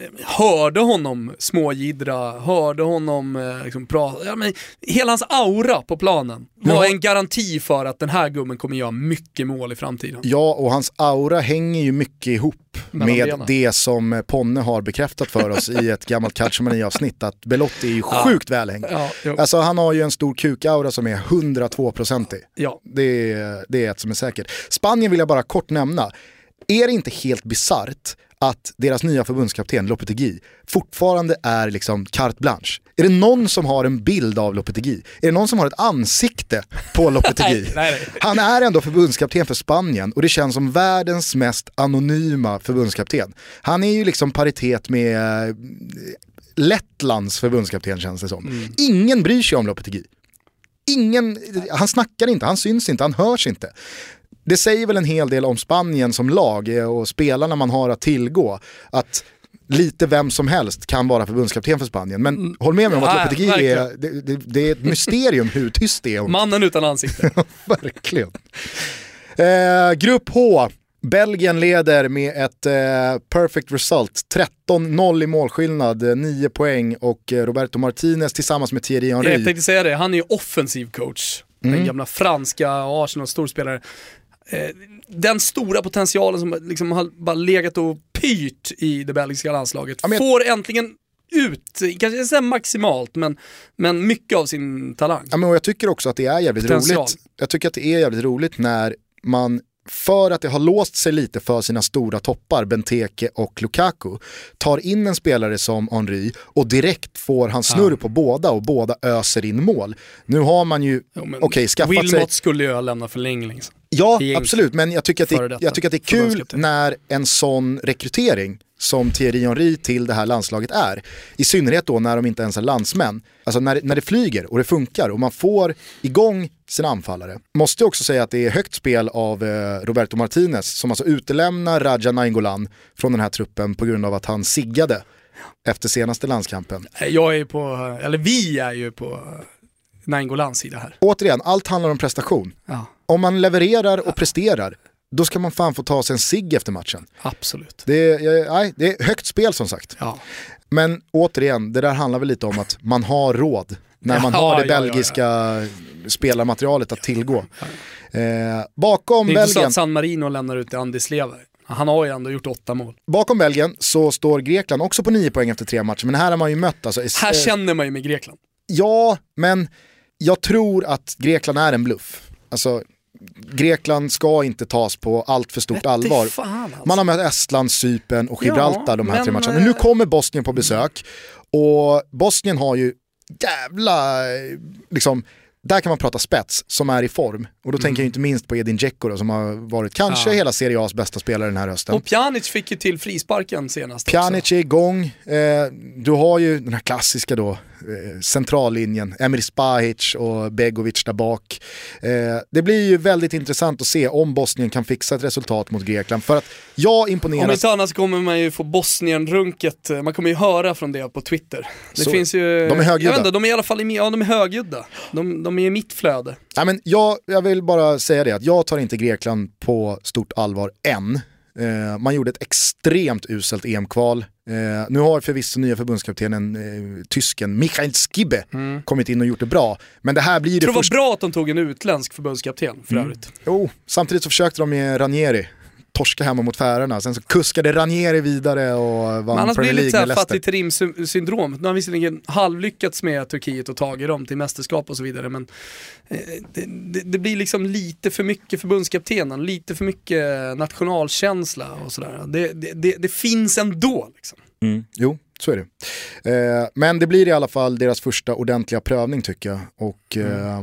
eh, hörde honom smågidra, hörde honom eh, liksom prata, ja, men hela hans aura på planen var en garanti för att den här gubben kommer göra mycket mål i framtiden. Ja, och hans aura hänger ju mycket ihop Mellan med benen. det som Ponne har bekräftat för oss i ett gammalt Calciomani-avsnitt, att Belotti är ju sjukt välhängd. Ja, jo, Alltså han har ju en stor kukaura som är 102%ig. ja. Det är, det är ett som är säkert. Spanien vill jag bara kort nämna. Är det inte helt bisarrt att deras nya förbundskapten Lopetegui fortfarande är liksom carte blanche? Är det någon som har en bild av Lopetegui? Är det någon som har ett ansikte på Lopetegui? Nej, nej, nej. Han är ändå förbundskapten för Spanien och det känns som världens mest anonyma förbundskapten. Han är ju liksom paritet med eh, Lettlands förbundskapten känns det som. Mm. Ingen bryr sig om Lopetegui. Ingen, han snackar inte, han syns inte, han hörs inte. Det säger väl en hel del om Spanien som lag eh, och spelarna man har att tillgå. Att lite vem som helst kan vara förbundskapten för Spanien. Men håll med mig om att Lopetegui är, det, det, det är ett mysterium hur tyst det är. Mannen utan ansikte. Verkligen. Eh, grupp H. Belgien leder med ett eh, perfect result. 13-0 i målskillnad, eh, 9 poäng och eh, Roberto Martinez tillsammans med Thierry Jag Henry. tänkte säga det, han är ju offensiv coach. Mm. Den gamla franska Arsenal-storspelare. Eh, den stora potentialen som liksom har bara legat och pyrt i det belgiska landslaget Ja, men får äntligen ut, kanske inte maximalt, men, men mycket av sin talang. Ja, men jag tycker också att det är jävligt Potential. roligt. Jag tycker att det är jävligt roligt när man för att det har låst sig lite för sina stora toppar, Benteke och Lukaku, tar in en spelare som Henry och direkt får han snurr på båda och båda öser in mål. Nu har man ju, okej, skaffat Wilmot sig... skulle ju ha lämnat för länge. Liksom. Ja, absolut, men jag tycker, att det, jag tycker att det är kul när en sån rekrytering som Thierry Henry till det här landslaget är. I synnerhet då när de inte ens är landsmän. Alltså när, när det flyger och det funkar och man får igång sina anfallare. Måste också säga att det är högt spel av eh, Roberto Martinez som alltså utelämnar Raja Nainggolan från den här truppen på grund av att han siggade efter senaste landskampen. Jag är på, eller vi är ju på Naingolans sida här. Återigen, allt handlar om prestation. Ja, Om man levererar och presterar, då ska man fan få ta sig en sig efter matchen. absolut. Det är, nej, det är högt spel som sagt. Ja. Men återigen, det där handlar väl lite om att man har råd när man Ja, har det ja, ja, belgiska spelarmaterialet att tillgå. Eh, bakom, Det är inte så Belgien, att San Marino lämnar ut Andis Lever. Han har ju ändå gjort åtta mål. bakom Belgien så står Grekland också på nio poäng efter tre matcher, men här har man ju mött alltså, Här eh, känner man ju med Grekland. Ja, men jag tror att Grekland är en bluff. Alltså, Grekland ska inte tas på allt för stort allvar. Fan, alltså. Man har mött Estland, Cypern och Gibraltar Ja, de här tre men, matcherna. Men nu eh, kommer Bosnien på besök och Bosnien har ju jävla, liksom, där kan man prata spets som är i form. Och då tänker jag inte minst på Edin Dzeko då, som har varit kanske Mm. Ja. hela Serie A's bästa spelare den här hösten. Och Pjanic fick ju till frisparken senast Pjanic är igång, eh, du har ju den här klassiska då, centrallinjen, Emir Spahic och Begovic där bak. Eh, det blir ju väldigt intressant att se om Bosnien kan fixa ett resultat mot Grekland. För att jag Om imponeras, inte annat så kommer man ju få Bosnien-runket, man kommer ju höra från det på Twitter. Det Så, finns ju... de är högljudda. Jag vet inte, de är i alla fall i, ja, de är högljudda. De, de är i mitt flöde. ja, men jag, jag vill bara säga det att jag tar inte Grekland på stort allvar än. Eh, man gjorde ett extremt uselt EM-kval. Eh, nu har förvisso nya förbundskaptenen, eh, tysken Michael Skibbe, kommit in och gjort det bra. Men det här blir det tror det var bra att de tog en utländsk förbundskapten för Mm. övrigt. Jo, samtidigt så försökte de med Ranieri torska hemma mot Färöarna. Sen så kuskade Ranieri vidare och vann annars blir Premier det lite League med Leicester. Fatih Terim-syndrom. Nu har han visserligen halvlyckats med Turkiet och tagit dem till mästerskap och så vidare men eh, det, det, det blir liksom lite för mycket förbundskaptenen, lite för mycket nationalkänsla och sådär. Det, det, det, det finns ändå liksom. Jo, så är det. Eh, men det blir i alla fall deras första ordentliga prövning tycker jag. Och eh,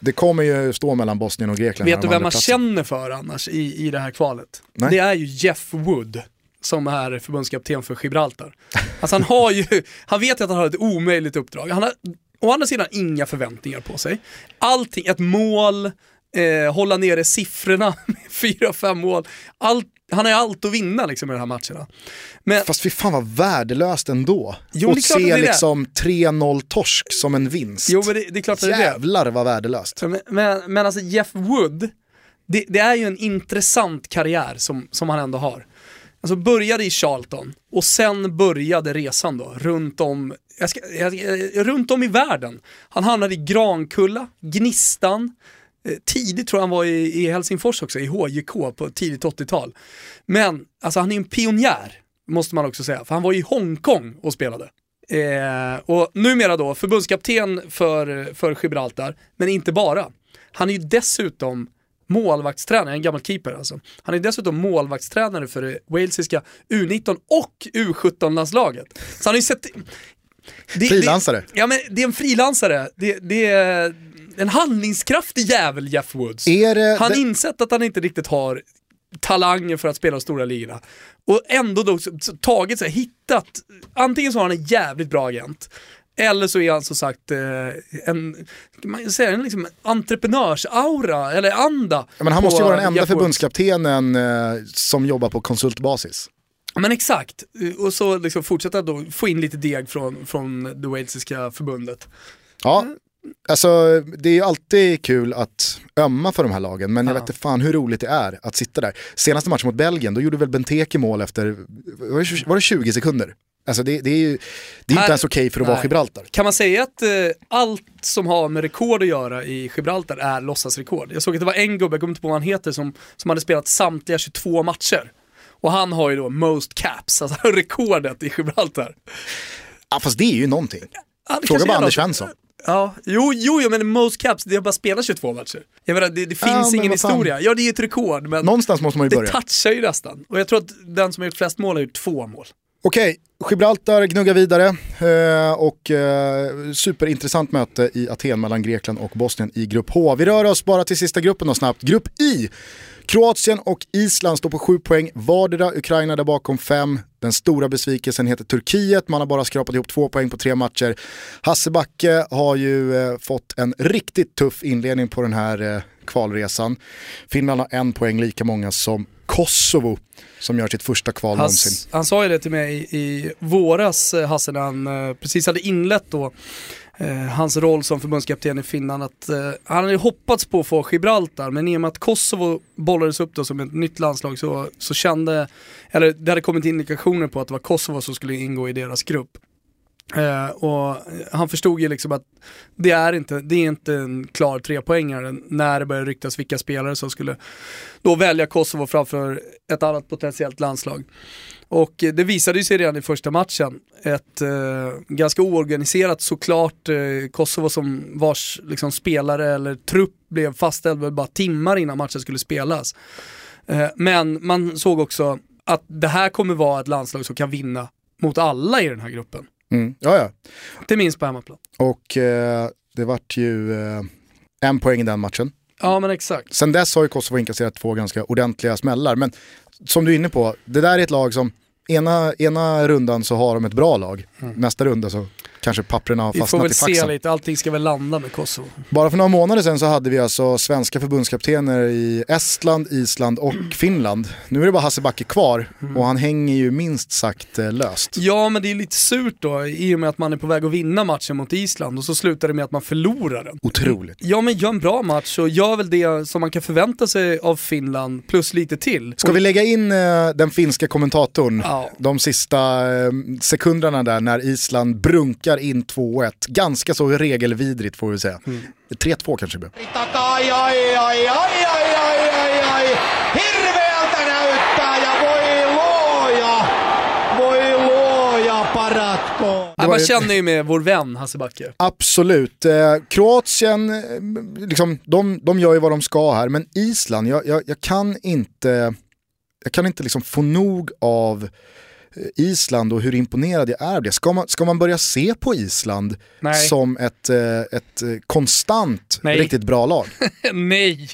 det kommer ju stå mellan Bosnien och Grekland. Vet du vem man platsen. känner för annars i, i det här kvalet? Nej. Det är ju Jeff Wood som är förbundskapten för Gibraltar. Alltså han har ju, han vet ju att han har ett omöjligt uppdrag. Han har å andra sidan inga förväntningar på sig. Allting, ett mål, eh, hålla nere siffrorna med fyra, fem mål. Allt, han har ju allt att vinna liksom i de här matcherna. Men Fast fy fan vad värdelöst ändå. Jo, att se liksom 3-0 torsk som en vinst. jo, men det, det är klart att det är det. Jävlar vad värdelöst. Men, men, men alltså Jeff Wood, det, det är ju en intressant karriär som, som han ändå har. Alltså började i Charlton och sen började resan då runt om, jag ska, jag, runt om i världen. Han hamnade i Grankulla, Gnistan, tidigt tror jag han var i, i Helsingfors också, i HJK på tidigt 80-tal. Men alltså han är en pionjär, måste man också säga, för han var i Hongkong och spelade. Eh, och numera då förbundskapten för, för Gibraltar, men inte bara. Han är ju dessutom målvaktstränare, en gammal keeper alltså. Han är dessutom målvaktstränare för det walesiska U19 och U17-landslaget. Så han har ju sett... Det, Frilansare. Det, ja men det är en frilansare. Det, det en handlingskraftig jävel Jeff Woods. Han det, insett att han inte riktigt har talanger för att spela de stora ligorna. Och ändå då så- så tagit sig, hittat, antingen så har han en jävligt bra agent, eller så är han som sagt eh, en, man säga, en liksom entreprenörsaura, eller anda. Ja, Men han måste ju vara den enda förbundskaptenen eh, som jobbar på konsultbasis. Men exakt, och så liksom fortsätta då få in lite deg från, från det walesiska förbundet. Ja, alltså det är ju alltid kul att ömma för de här lagen, men jag Ja. vet inte fan hur roligt det är att sitta där. Senaste matchen mot Belgien, då gjorde väl Benteke mål efter, var det, var det 20 sekunder? Alltså det, det är ju det är Här- inte ens okej för att vara Nej. Gibraltar. Kan man säga att eh, allt som har med rekord att göra i Gibraltar är låtsasrekord? Jag såg att det var en gubbe, jag kommer inte på vad han heter, som, som hade spelat samtliga 22 matcher. Och han har ju då most caps, alltså rekordet i Gibraltar. Ja, fast det är ju någonting. Ja, Fråga bara Anders. Svensson. Ja, jo, jo, jo, men most caps, det har bara spelat 22 matcher. Jag menar, det, det finns Ja, ingen historia. Ja, det är ju ett rekord, men Någonstans måste man ju det börja. touchar ju nästan. Och jag tror att den som har gjort flest mål har gjort två mål. Okej, Gibraltar gnuggar vidare eh, och eh, superintressant möte i Aten mellan Grekland och Bosnien i grupp H. Vi rör oss bara till sista gruppen då snabbt. Grupp I. Kroatien och Island står på sju poäng vardera, Ukraina där bakom fem. Den stora besvikelsen heter Turkiet, man har bara skrapat ihop två poäng på tre matcher. Hasse Backe har ju eh, fått en riktigt tuff inledning på den här eh, kvalresan. Finland har en poäng, lika många som Kosovo som gör sitt första kval någonsin. Hass, han sa ju det till mig i, våras, eh, Hasse, när han eh, precis hade inlett då Eh, hans roll som förbundskapten i Finland, att eh, han hade hoppats på att få Gibraltar, men i och med att Kosovo bollades upp då som ett nytt landslag så, så kände, eller det hade kommit indikationer på att det var Kosovo som skulle ingå i deras grupp. Eh, och han förstod ju liksom att det är inte, det är inte en klar trepoängare när det börjar ryktas vilka spelare som skulle då välja Kosovo framför ett annat potentiellt landslag. Och det visade sig redan i första matchen. Ett eh, ganska oorganiserat såklart eh, Kosovo som vars liksom, spelare eller trupp blev fastställd bara timmar innan matchen skulle spelas. Eh, men man såg också att det här kommer vara ett landslag som kan vinna mot alla i den här gruppen. Mm. Ja, ja. Inte minst på hemmaplan. Och eh, det vart ju eh, en poäng i den matchen. Ja men exakt. Sen dess har ju Kosovo inkasserat två ganska ordentliga smällar. Men som du är inne på, det där är ett lag som ena, ena rundan så har de ett bra lag. Nästa runda så kanske papperna har Mm. Vi får fastnat väl i se faxen. lite, allting ska väl landa med Kosovo. Bara för några månader sedan så hade vi alltså svenska förbundskaptener i Estland, Island och Finland. Nu är det bara Hasse Backe kvar Mm. och han hänger ju minst sagt eh, löst. Ja men det är lite surt då i och med att man är på väg att vinna matchen mot Island och så slutar det med att man förlorar den. Otroligt. Ja men gör en bra match och gör väl det som man kan förvänta sig av Finland plus lite till. Ska vi lägga in eh, den finska kommentatorn Ja. de sista eh, sekunderna där när Island brunkar in 2-1. Ganska så regelvidrigt får vi säga. Mm. 3-2 kanske det blev. Man känner ju med vår vän Hasse Backe. Absolut. Eh, Kroatien, eh, liksom, de, de gör ju vad de ska här, men Island, jag, jag, jag kan inte, jag kan inte liksom få nog av Island och hur imponerad jag är av det. Ska man, ska man börja se på Island Nej. som ett, eh, ett eh, konstant, Nej. riktigt bra lag? Nej!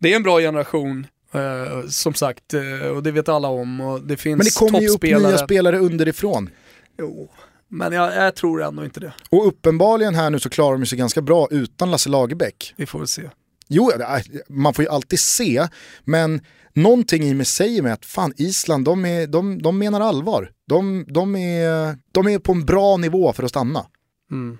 Det är en bra generation. eh, som sagt, eh, och det vet alla om. Och det finns Men det kommer ju upp nya spelare underifrån. Jo, men jag, jag tror ändå inte det. Och uppenbarligen här nu så klarar de sig ganska bra utan Lasse Lagerbäck. Vi får väl se. Jo, man får ju alltid se, men någonting i mig säger mig att fan Island, de, är, de, de menar allvar. De, de, är, de är på en bra nivå för att stanna. Mm.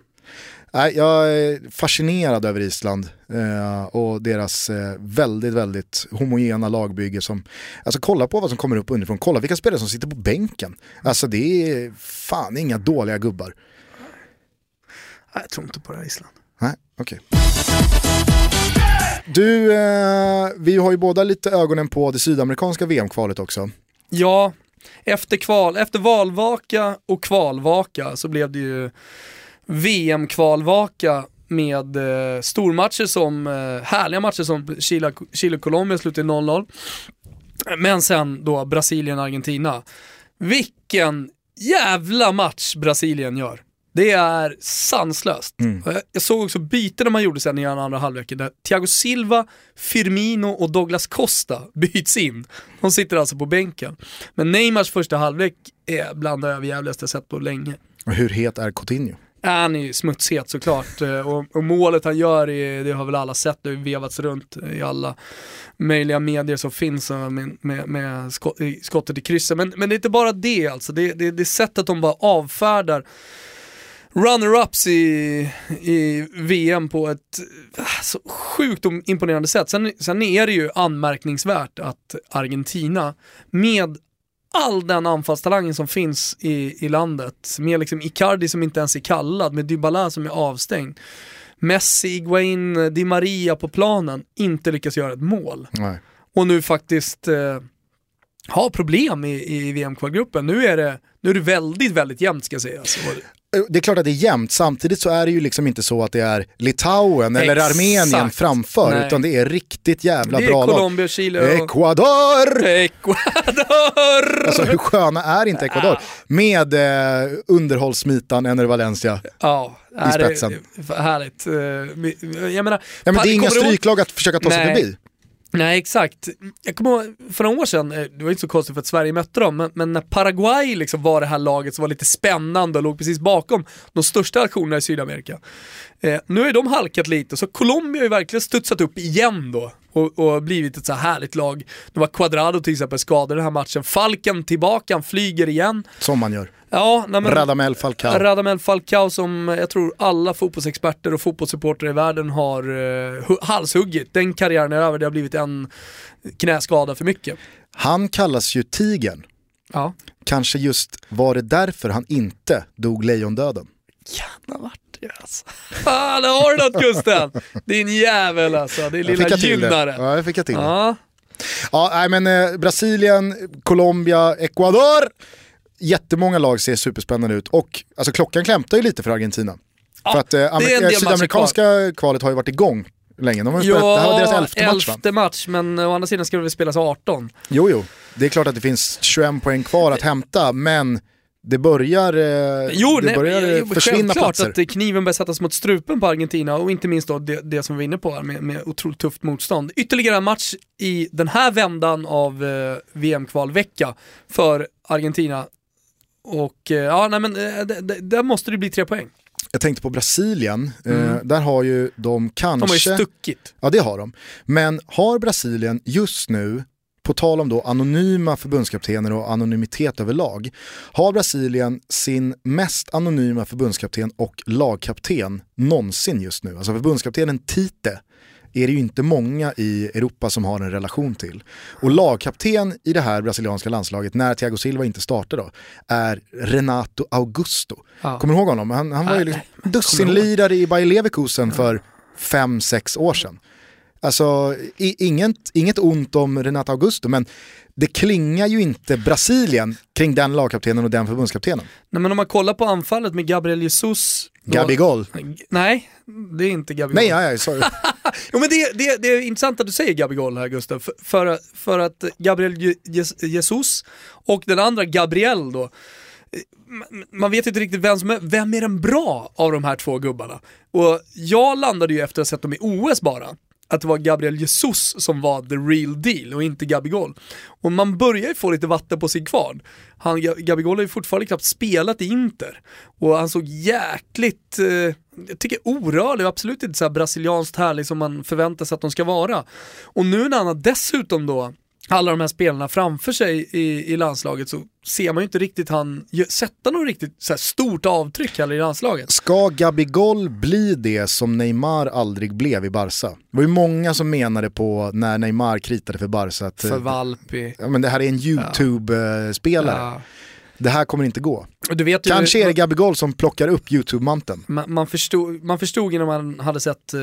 Nej, jag är fascinerad över Island eh, och deras eh, väldigt, väldigt homogena lagbygge som, alltså kolla på vad som kommer upp underifrån, kolla vilka spelare som sitter på bänken. Alltså det är fan inga dåliga gubbar. Nej, jag tror inte på det här Island. Nej, okej. Du, eh, vi har ju båda lite ögonen på det sydamerikanska VM-kvalet också. Ja, efter, kval, efter valvaka och kvalvaka så blev det ju VM-kvalvaka med eh, stormatcher som, eh, härliga matcher som Chile- Chile-Colombia slutade 0-0. Men sen då Brasilien-Argentina. Vilken jävla match Brasilien gör. Det är sanslöst. Mm. Jag, såg också bytena man gjorde sen i den andra halvleken där Thiago Silva, Firmino och Douglas Costa byts in. De sitter alltså på bänken. Men Neymars första halvlek är bland det överjävligaste jag sett på länge. Och hur het är Coutinho? Han är ju smutshet såklart eh, och, och målet han gör, är, det har väl alla sett, det har vevats runt i alla möjliga medier som finns eh, med, med, med skottet i krysset. Men, men det är inte bara det alltså, det, det, det är sättet de bara avfärdar runner-ups i, i VM på ett eh, så sjukt imponerande sätt. Sen, sen är det ju anmärkningsvärt att Argentina med all den anfallstalangen som finns i, i landet, med liksom Icardi som inte ens är kallad, med Dybala som är avstängd, Messi, Higuain, Di Maria på planen, inte lyckas göra ett mål. Nej. Och nu faktiskt eh, har problem i, i VM-kvalgruppen. Nu är det, nu är det väldigt, väldigt jämnt ska sägas. Eh, Det är klart att det är jämnt, samtidigt så är det ju liksom inte så att det är Litauen eller Exakt. Armenien framför, Nej. utan det är riktigt jävla Det är bra lag. Colombia, Chile och Ecuador! Ecuador! Alltså hur sköna är inte Ecuador? Med eh, underhållsmitan Ener Valencia. är det- spetsen. Härligt. Eh, Jag menar, Ja, men det är inga stryklag att försöka ta sig Nej. förbi. Nej exakt. Jag kommer ihåg för några år sedan, eh, det var inte så konstigt för att Sverige mötte dem, men, men när Paraguay liksom var det här laget som var lite spännande och låg precis bakom de största aktionerna i Sydamerika. Eh, nu är de halkat lite, så Colombia har ju verkligen studsat upp igen då och, och blivit ett så här härligt lag. Det var Cuadrado till exempel skadad i den här matchen, Falken tillbaka, han flyger igen. Som man gör. Ja, nej, men, Radamel Falcao. Radamel Falcao som jag tror alla fotbollsexperter och fotbollssupportrar i världen har uh, hu- halshuggit. Den karriären är över, det har blivit en knäskada för mycket. Han kallas ju Tigern. Ja. Kanske just var det därför han inte dog lejondöden. Kan ha varit alltså. Fan, där har du något Gusten! Din jävel alltså, det är Jag lilla gynnare. Ja, jag fick jag till det. Ja. Ja, nej, men eh, Brasilien, Colombia, Ecuador. Jättemånga lag ser superspännande ut och alltså, klockan klämtar ju lite för Argentina. för att eh, sydamerikanska kvalet har ju varit igång länge. De har ju spelat, det här var deras elfte match va? elfte match, men å andra sidan ska det väl spelas 18. Jo, jo. Det är klart att det finns 21 poäng kvar att hämta, men det börjar, eh, Jo, det nej, börjar eh, jo, försvinna självklart platser. att eh, kniven börjar sättas mot strupen på Argentina och inte minst då det, det som vi var inne på här med, med otroligt tufft motstånd. Ytterligare en match i den här vändan av eh, VM-kvalvecka för Argentina. Och eh, ja, nej men eh, där måste det bli tre poäng. Jag tänkte på Brasilien, eh, där har ju de kanske... Mm. De har ju stuckit. Ja det har de. Men har Brasilien just nu, på tal om då anonyma förbundskaptener och anonymitet överlag, har Brasilien sin mest anonyma förbundskapten och lagkapten någonsin just nu. Alltså förbundskaptenen Tite är det ju inte många i Europa som har en relation till. Och lagkapten i det här brasilianska landslaget, när Thiago Silva inte startar då, är Renato Augusto. Ja. Kommer du ihåg honom? Han, han var ju liksom dussinlirare i Bayer Leverkusen för fem sex år sedan. Alltså inget, inget ont om Renato Augusto, men det klingar ju inte Brasilien kring den lagkaptenen och den förbundskaptenen. Nej, men om man kollar på anfallet med Gabriel Jesus. då- Gabigol. Nej, det är inte Gabigol. Nej, ja, sorry. Jo men det, det, det är intressant att du säger Gabigol här Gustav, för, för, för att Gabriel Je- Je- Jesus och den andra Gabriel då, man vet inte riktigt vem som är, vem är den bra av de här två gubbarna? Och jag landade ju efter att ha sett dem i OS bara, att det var Gabriel Jesus som var the real deal och inte Gabigol. Och man börjar ju få lite vatten på sin kvarn. Han, Gabigol har ju fortfarande knappt spelat i Inter. Och han såg jäkligt, eh, jag tycker orörlig och absolut inte så här brasilianskt härlig som man förväntar sig att de ska vara. Och nu när han har dessutom då alla de här spelarna framför sig i, i landslaget så ser man ju inte riktigt han sätta något riktigt så stort avtryck heller i landslaget. Ska Gabigol bli det som Neymar aldrig blev i Barca? Det var ju många som menade på när Neymar kritade för Barca att eh, För Valpi. ja, men det här är en YouTube-spelare. Ja. Det här kommer inte gå. Ju, Kanske är det Gabigol som plockar upp YouTube-manteln. man, man, förstod, man förstod innan man hade sett eh,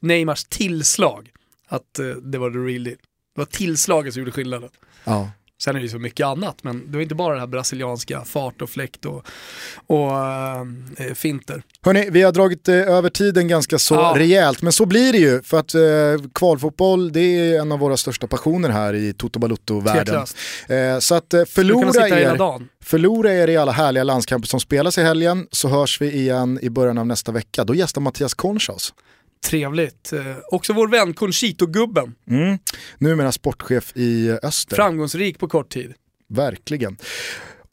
Neymars tillslag att eh, det var the real deal. Det var tillslaget som gjorde skillnaden. Ja. Sen är det ju så mycket annat, men det var inte bara det här brasilianska fart och fläkt och, och äh, finter. Hörni, vi har dragit eh, över tiden ganska så Ja. rejält, men så blir det ju. För att eh, kvalfotboll, det är en av våra största passioner här i Toto Balutto-världen. Eh, så att eh, förlora er, förlora er i alla härliga landskamper som spelas i helgen, så hörs vi igen i början av nästa vecka. Då gästar Mattias Concha oss. Trevligt. Eh, också vår vän Conchito-gubben. Mm. Numera sportchef i Öster. Framgångsrik på kort tid. Verkligen.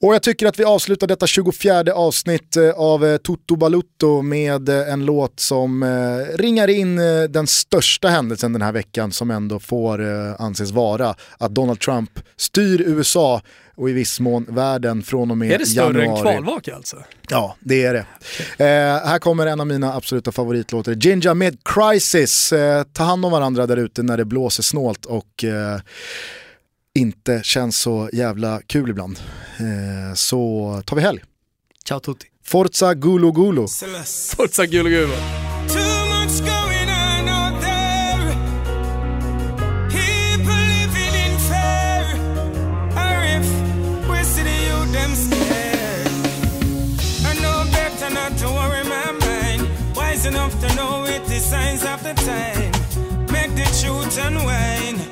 Och jag tycker att vi avslutar detta 24 avsnitt eh, av eh, Toto Balutto med eh, en låt som eh, ringar in eh, den största händelsen den här veckan som ändå får eh, anses vara att Donald Trump styr USA och i viss mån världen från och med Är det större januari. än kvalvaka alltså? Ja, det är det. Eh, här kommer en av mina absoluta favoritlåtar, Ginger med Crisis. Eh, ta hand om varandra där ute när det blåser snålt och eh, inte känns så jävla kul ibland. Eh, så tar vi helg. Ciao tutti. Forza Gulo Gulo. Forza gul och the truth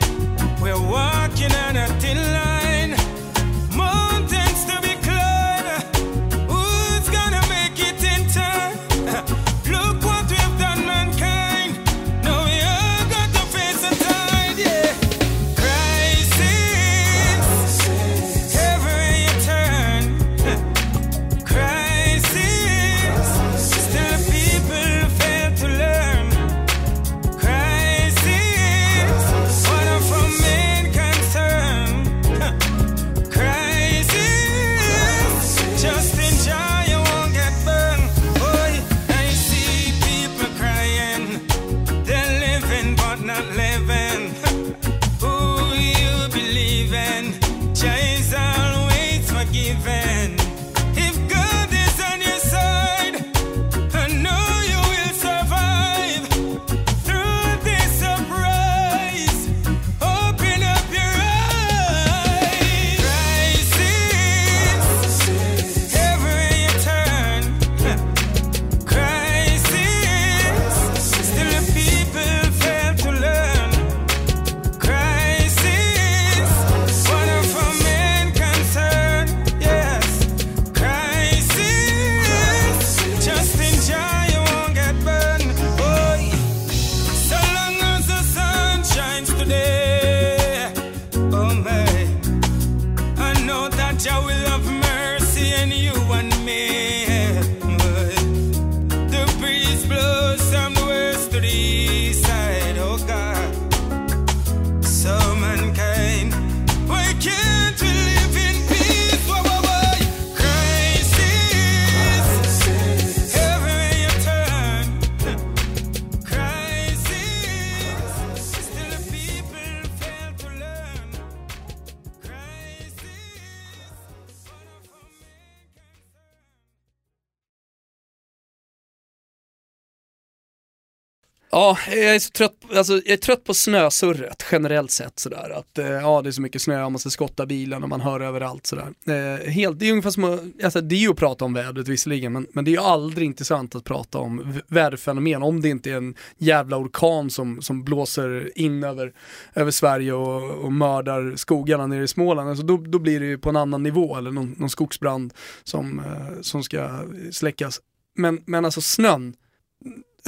Ja, jag är, så trött, alltså, jag är trött på snösurret generellt sett sådär. Att eh, ja, det är så mycket snö, man ska skotta bilen och man hör överallt sådär. Eh, helt, det är ungefär som att, alltså, det är ju att prata om vädret visserligen, men, men det är ju aldrig intressant att prata om väderfenomen om det inte är en jävla orkan som, som blåser in över, över Sverige och, och mördar skogarna nere i Småland. Alltså, då, då blir det ju på en annan nivå, eller någon, någon skogsbrand som, eh, som ska släckas. Men, men alltså snön,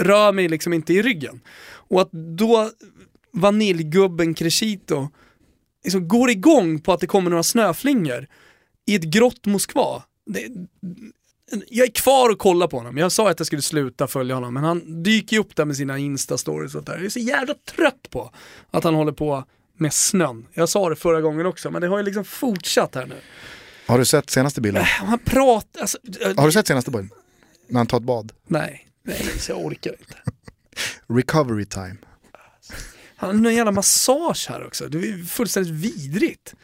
rör mig liksom inte i ryggen. Och att då vaniljgubben Crescito liksom går igång på att det kommer några snöflingor i ett grått Moskva. Det, jag är kvar och kollar på honom. Jag sa att jag skulle sluta följa honom, men han dyker ju upp där med sina instastories och där. Jag är så jävla trött på att han håller på med snön. Jag sa det förra gången också, men det har ju liksom fortsatt här nu. Har du sett senaste bilden? Han pratar, alltså, äh, Har du sett senaste bilden? När han tar ett bad? nej, nej, så jag orkar inte. Recovery time. Han har någon jävla massage här också, det är fullständigt vidrigt.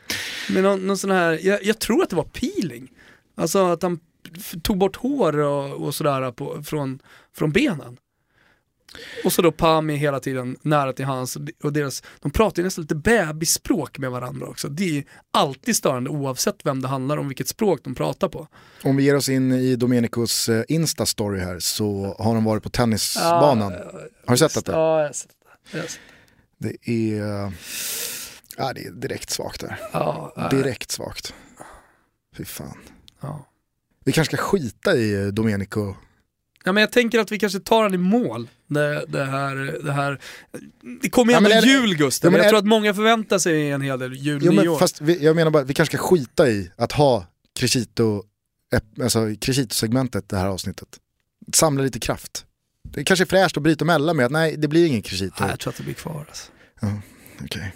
Men någon, någon sån här, jag, jag tror att det var peeling. Alltså att han tog bort hår och, och sådär på, från, från benen. Och så då Pami hela tiden nära till hans och deras, de pratar ju nästan lite bebisspråk med varandra också. Det är alltid störande oavsett vem det handlar om, vilket språk de pratar på. Om vi ger oss in i Domenicos eh, Insta-story här så har de varit på tennisbanan. Har du sett detta? Ja, jag har sett det. Det. Det är, eh, ja, det är direkt svagt där. Ja, äh, Direkt svagt. Fy fan. ja. Vi kanske ska skita i eh, Domenico. Ja, men jag tänker att vi kanske tar den i mål. Det, det, här, det, här, det kommer ju Ja, ändå jul Gustav, Ja, men jag är- tror att många förväntar sig en hel del jul, Jo, men fast vi, jag menar bara, vi kanske ska skita i att ha Crescito, alltså Crescito-segmentet det här avsnittet. Samla lite kraft. Det kanske är fräscht att bryta emellan med att nej, det blir ingen Crescito. Nej, jag tror att det blir kvar. Alltså. Okej.